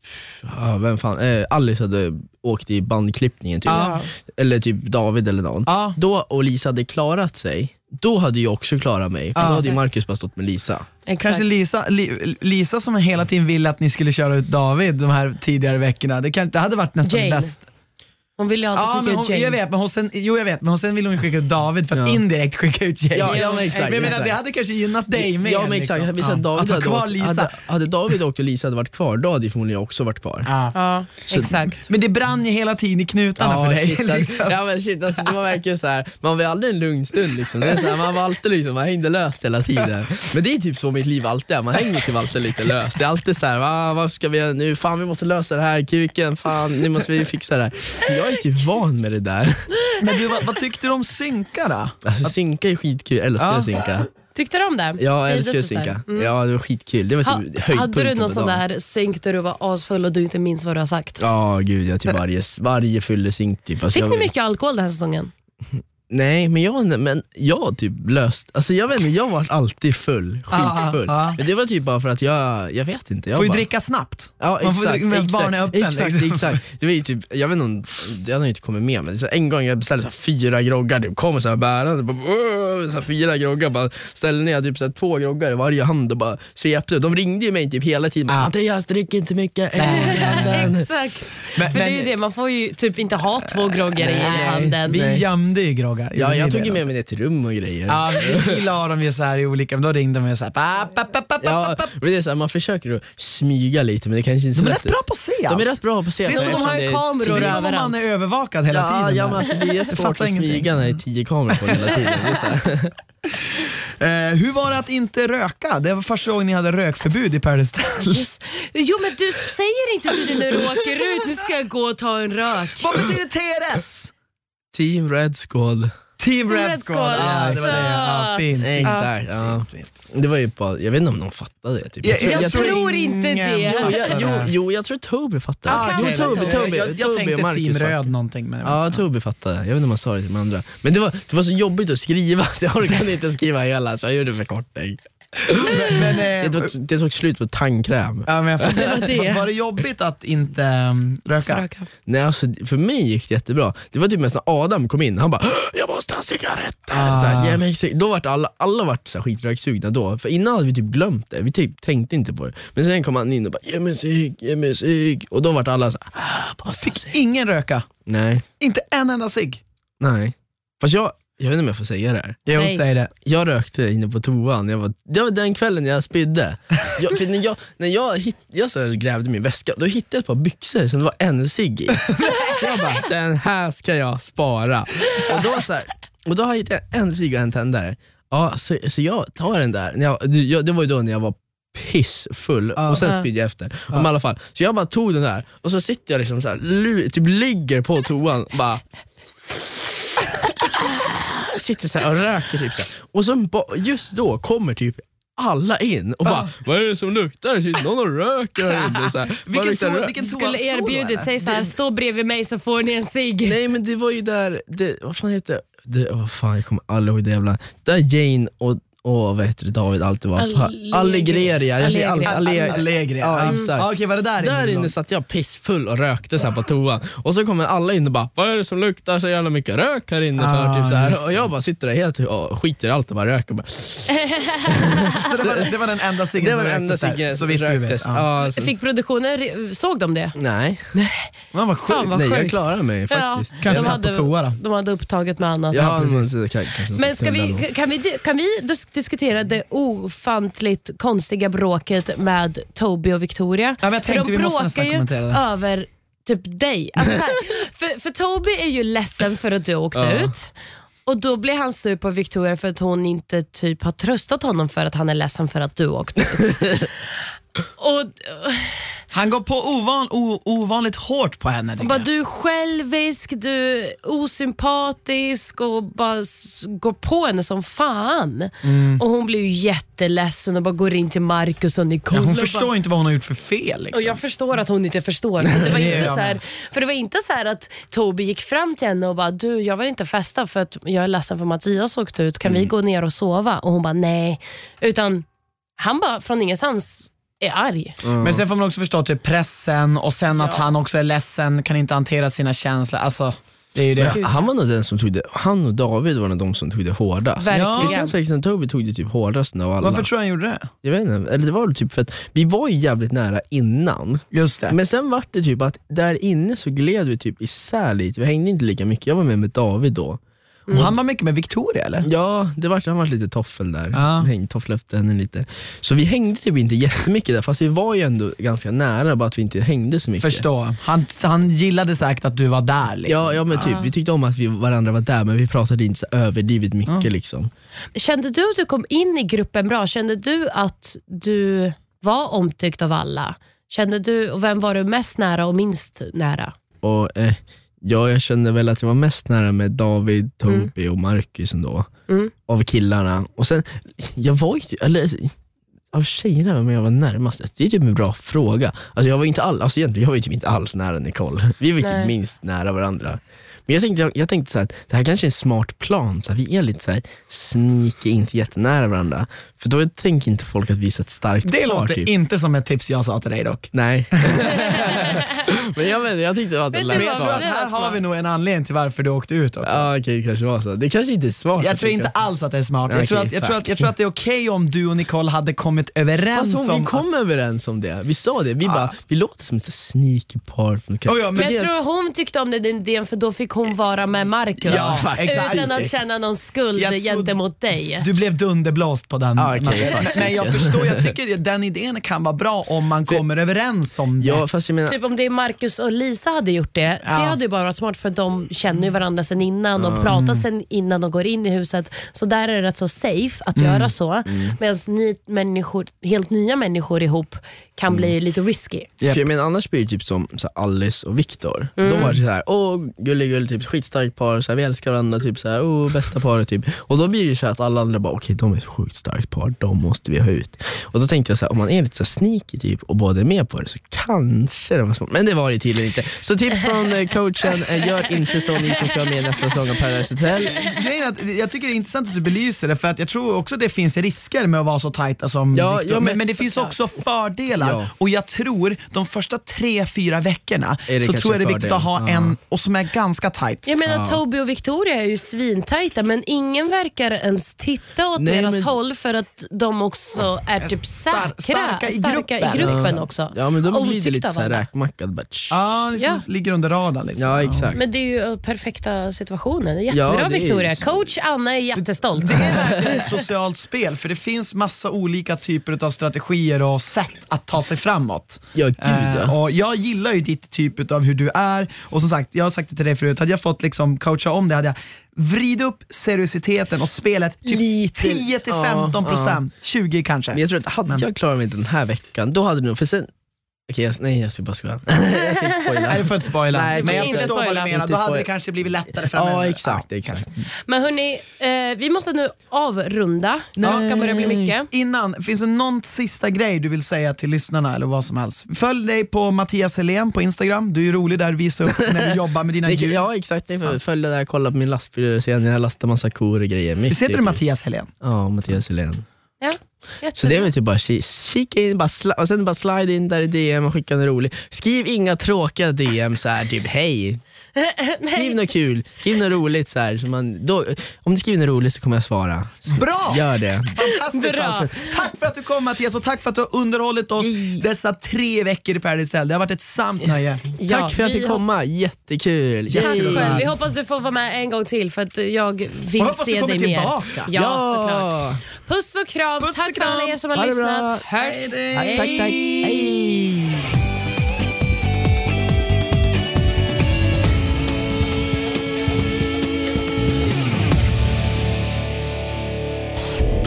ja, vem fan, eh, Alice hade åkt i bandklippningen, typ. Ja. eller typ David eller någon. Ja. Då, och Lisa hade klarat sig, då hade jag också klarat mig, för Ja. då hade ju. Marcus bara stått med Lisa. Exakt. Kanske Lisa, Li, Lisa som hela tiden ville att ni skulle köra ut David de här tidigare veckorna. Det, kan, det hade varit nästan Jane. bäst. Hon ville ju Ja, alltid men skicka hon, ut Jane. jag vet, men hon sen, jo jag vet, men hon sen ville hon skicka ut David för att Ja. indirekt skicka ut Jane. Ja, ja men exakt. men jag menar, exakt. det hade kanske gynnat dig med. Ja men exakt, liksom. vi att David att ha hade, kvar åkt, Lisa. hade, hade David åkt och Lisa hade varit kvar, då hade ju förmodligen jag också varit kvar. Ja. Ja, Så- exakt. Men det brann ju hela tiden i knutarna för dig. shit, alltså, liksom. ja men shit alltså, det var verkligen så här. man var aldrig en lugn stund liksom. det är så här, man var alltid liksom, man hängde löst hela tiden. Men det är typ så mitt liv alltid är, man hänger typ alltid lite löst. Det är alltid så här, va, vad ska vi göra nu? Fan vi måste lösa det här, kuken, fan nu måste vi fixa det här. Så jag är typ van med det där. Men du, vad, vad tyckte du om synka då? Alltså synka är skitkul, jag älskar Ja. att synka. Tyckte du om det? Ja, jag Trivdes älskar du att synka. Mm. Ja det var skitkul, det var Ha, typ höjdpunkten hade du på någon sån dagen. där synk där du var asfull och du inte minns vad du har sagt? Ja gud, jag typ varje, varje fyllesynk typ. Alltså, Fick jag, ni mycket alkohol den här säsongen? Nej men jag, men jag typ löst, alltså jag vet inte, jag var alltid full, skitfull. Ja, ja. Men det var typ bara för att jag, jag vet inte. Jag Får ju bara, dricka snabbt. Ja, Man får exakt, dricka medan exakt, barnen är öppen, Exakt, liksom. exakt. Det var ju typ, jag vet inte om, det hade inte kommit med men en gång jag beställde så här fyra groggar, det kom så här bärande, så här fyra groggar, bara ställde ner typ så här två groggar i varje hand och bara svepte. De ringde ju mig typ hela tiden, bara, Mattias drick inte mycket. Exakt. Men- För det är ju men- det, man får ju typ inte ha två groggar i handen. Vi gömde ju groggar. Ja, jag tog ju med mig det till rum och grejer. Ja, vi, la dem ju så här i olika, men då ringde de ju så här. Pa, pa, pa, pa, pa, Ja, men det är så här, man försöker att smyga lite men det kanske inte är så De är rätt bra på att se De är rätt bra på att se. Det är Så de har kameror Det är som om överallt. man är övervakad hela ja, tiden. Ja, men alltså, det är Jag svårt fattar att smyga när det är tio kameror på hela tiden. Det är så här. Eh, hur var det att inte röka? Det var första gången ni hade rökförbud i Paradise Hotel. Jo men du säger inte till dig när du åker ut, nu ska jag gå och ta en rök. Vad betyder TRS? Team Red Squad. Team Red Red Squad. Ja, det var det. Ja, söt. fint. Exakt. Ja. Det var ju bara, jag vet inte om de fattade det. Typ. Jag, Jag tror inte ingen det. Jo, jag, jo, det. jo, jag tror Toby fattade. Ah, Ja, jo, Toby, Toby, jag, jag tänkte Marcus Team fattade. Röd någonting. Men jag Ja, inte. Toby fattade. Jag vet inte om man sa det till de andra. Men det var, det var så jobbigt att skriva så jag orkade inte skriva hela så jag gjorde förkortning. Men, men, eh, Det tog, det tog slut på tandkräm. ja, men jag. Det var det. Var det jobbigt att inte um, röka? Röka. Nej, alltså, för mig gick det jättebra. Det var typ mest när Adam kom in, han bara “jag måste ha cigaretter”. Ah. Så här, Ge mig cig-" då vart alla, alla vart så här skitröksugna då, för innan hade vi typ glömt det, vi typ tänkte inte på det. Men sen kom han in och bara “ge mig cigg, ge mig cigg” och då vart alla så här, ah, bara Fick cigg." ingen röka? Nej, Inte en enda cigg? nej. Fast jag, jag vet inte om jag får säga det här. Jo, Säg. säg det. Jag rökte inne på toan, jag var, det var den kvällen jag spydde. Jag, för när jag, när jag, hitt, jag så grävde min väska, då hittade jag ett par byxor som det var en cigg i. Så jag bara, den här ska jag spara. Och då, så här, och då har jag hittat en cigg och en tändare. Ja, så, så jag tar den där, när jag, det- jag, det var ju då när jag var pissfull Ja. och sen spydde jag efter. Om i alla fall. Så jag bara tog den där och så sitter jag liksom så här, typ ligger på toan och sitter så här och röker typ så här. Och så just då kommer typ alla in och bara Vad är det som luktar? Sitter någon och röker här inne? Så här, "Vad Vilken, luktar rök?" vilken Skulle erbjudit sig så här, stå bredvid mig så får ni en cigg. Nej men det var ju där, det, vad fan heter det? Vad fan, jag kommer aldrig ihåg det jävla... Där Jane och, och vad heter det, David alltid var. Allegri- Allegreria. Jag säger Allegri. Allegri. Al- Allegri, Ja, ja. exakt. Ja, Okej, var det där inne? Där inne satt jag pissfull och rökte så här på toan och så kommer alla in och bara Vad är det som luktar så jävla mycket rök här inne för? Ah, typ så här. Och jag bara sitter där helt och skiter i allt och bara röker. Bara, Så det, var, det var den enda ciggen det som den enda röktes där, så vitt du vet. röktes. Ja. Ja, så, Fick produktionen, såg de det? nej, Man var sjuk. Fan vad nej jag sjukt. klarar mig faktiskt. Kanske de satt på toa då. De hade upptaget med annat. Ja, men, kan, kanske Men ska vi, kan, vi, kan vi dis- diskutera det ofantligt konstiga bråket med Toby och Victoria? Ja, jag För tänkte de vi måste bråkar ju över typ dig. Alltså så här, för, för Toby är ju ledsen för att du åkte Ja. ut. Och Då blir han sur på Victoria för att hon inte typ har tröstat honom för att han är ledsen för att du åkte ut. och, Han går på ovan, o, ovanligt hårt på henne och bara, du är självisk, du är osympatisk och bara går på henne som fan. Mm. Och Hon blir ju jätteledsen och bara går in till Marcus och Nicole. Ja, hon och förstår bara, inte vad hon har gjort för fel. och Liksom. jag förstår att hon inte förstår. Men det var inte så här, för det var inte så här att Toby gick fram till henne och bara, du jag vill inte festa för att jag är ledsen för Mattias åkte ut. Kan vi Mm. gå ner och sova? Och hon bara, nej. Utan han bara från ingenstans är arg. Men sen får man också förstå typ pressen och sen att Ja. han också är ledsen, kan inte hantera sina känslor. Alltså, det är ju det. Men han var nog den som tog det, han och David var nog de som tog det hårdast. Det Verkligen. känns faktiskt som Toby tog det typ hårdast av alla. Varför tror du han gjorde det? Jag vet inte, eller det var väl typ för att vi var ju jävligt nära innan. Just det. Men sen var det typ att där inne så gled vi typ isär lite, vi hängde inte lika mycket. Jag var med med David då. Och Han var mycket med Victoria eller? Ja, det var, han var lite toffel där. Ja. Häng, tofflade efter henne lite. Så vi hängde typ inte jättemycket där, fast vi var ju ändå ganska nära, bara att vi inte hängde så mycket. Förstå. Han, han gillade säkert att du var där. Liksom. Ja, ja men typ, vi tyckte om att vi varandra var där, men vi pratade inte så överdrivet mycket. Liksom. Kände du att du kom in i gruppen bra? Kände du att du var omtyckt av alla? Kände du, och vem var du mest nära och minst nära? Och, eh, ja, jag kände väl att jag var mest nära med David, Toby och Marcus ändå. Mm. Av killarna. Och sen, jag var ju, typ- eller av tjejerna vem jag var närmast. Det är typ en bra fråga. Alltså jag var inte all, alltså egentligen, jag var typ inte alls nära Nicole. Vi var ju Nej. typ minst nära varandra. Men jag tänkte, jag, jag tänkte så här, att det här kanske är en smart plan, så här, vi är lite så här sneaky, inte jättenära varandra. För då tänker inte folk att vi är ett starkt Det par. låter typ. inte som ett tips jag sa till dig dock. Nej. Men jag, vet, jag tyckte det var du Men jag tror att det här har vi nog en anledning till varför du åkte ut också. Ja okej, det kanske var så. Det kanske inte är smart. Jag att tror inte alls att det är smart. Jag, tror, att, jag, tror, att, jag tror att det är okej om du och Nicole hade kommit överens Fast om... vi kom överens om det. Vi sa det. Vi bara, vi låter som ett sneaky par. Från- Oh, ja, För men jag det- tror hon tyckte om den idén för då fick hon vara med Marcus. Ja, exakt. Utan att känna någon skuld Jag tror- gentemot dig. Du blev dunderblåst på den. Ah, okej, men, men jag förstår, jag tycker att den idén kan vara bra om man kommer överens om det. Ja, fast jag menar, Typ om det är Marcus och Lisa hade gjort det, det hade ju bara varit smart för de känner ju varandra sen innan och pratat sen innan de går in i huset. Så där är det rätt så safe att göra så. Medan ni människor, helt nya människor ihop kan bli lite risky. Japp. för jag menar annars blir det typ som så här, Alice och Viktor. De var så här, åh gullig typ skitstarkt par, så här, vi älskar varandra, typ så här, åh bästa paret typ. Och då blir det så att alla andra bara, okej de är ett sjukt starkt par, de måste vi ha ut. Och då tänkte jag så här, om man är lite så här sneaky typ och båda är med på det så kanske det var smart. Men det var det tydligen inte. Så tips från eh, coachen, eh, gör inte så ni som ska vara med nästa säsong av Paradise Hotel. Grejen att jag tycker det är intressant att du belyser det, för att jag tror också det finns risker med att vara så tajta som Ja, Victor. ja, men, men det finns såklart. också fördelar. Ja. Och jag tror de första tre, fyra veckorna så tror jag det är viktigt att ha en, och som är ganska tajt. Jag menar Ja. Toby och Victoria är ju svintajta men ingen verkar ens titta åt Nej, deras men- håll för att de också är typ säkra, starka i starka gruppen. i gruppen Ja. också. Ja men då blir det Omtyckta lite av så här alla. räkmackad. Ja, liksom Ja. ligger under radarn. Liksom. Ja exakt. Men det är ju perfekta situationen. Jättebra Ja, är Victoria. så. Coach Anna är jättestolt. Det är verkligen ett socialt spel, för det finns massa olika typer av strategier och sätt att ta sig framåt. Ja gud Eh, ja. och jag gillar ju ditt typ av hur du är och som sagt, jag har sagt det till dig förut, hade jag fått liksom coacha om det hade jag vrid upp seriositeten och spelet typ Lite, 10-15%, ja, 20 kanske. Men jag tror att hade Men- jag klarat mig den här veckan, då hade det nog, för sen Okej, jag, nej jag ska bara skoja. jag ska inte spoila. Nej, du får inte spoila. Nej, men jag inte förstår vad spoila. du menar. Då hade det kanske blivit lättare framöver. Ja, exakt. Ja, exakt. Men hörni, eh, vi måste nu avrunda. Klockan börjar bli mycket. Innan, finns det någon sista grej du vill säga till lyssnarna eller vad som helst? Följ dig på Mattias Helén på Instagram. Du är rolig där, visa upp när du jobbar med dina djur. ja exakt, det är följ det där, kolla på min lastbil och se när jag lastar massa kor och grejer. Visst heter du Mattias Helén? Ja, Mattias Helén. Ja, Så det är väl typ bara ki- kika in, bara och sen bara slide in där i DM och skicka något roligt. Skriv inga tråkiga DM så här typ hej. Skriv något kul, skriv något roligt. Så här, så man, då, om du skriver något roligt så kommer jag svara. Bra! Gör det. Fantastiskt Bra. Alster. Tack för att du kom Mattias och tack för att du har underhållit oss dessa tre veckor i Paradise Hotel. Det har varit ett sant nöje. Ja, Tack för att jag vi fick komma, jättekul. Tack Yay. själv. Vi hoppas du får vara med en gång till för att jag vill Och hoppas du se kommer dig mer. tillbaka. Ja, såklart. Puss och kram. Puss och Tack för kram. alla er som har Ha lyssnat. Hörs. Hej, Tack, tack, tack. Hej.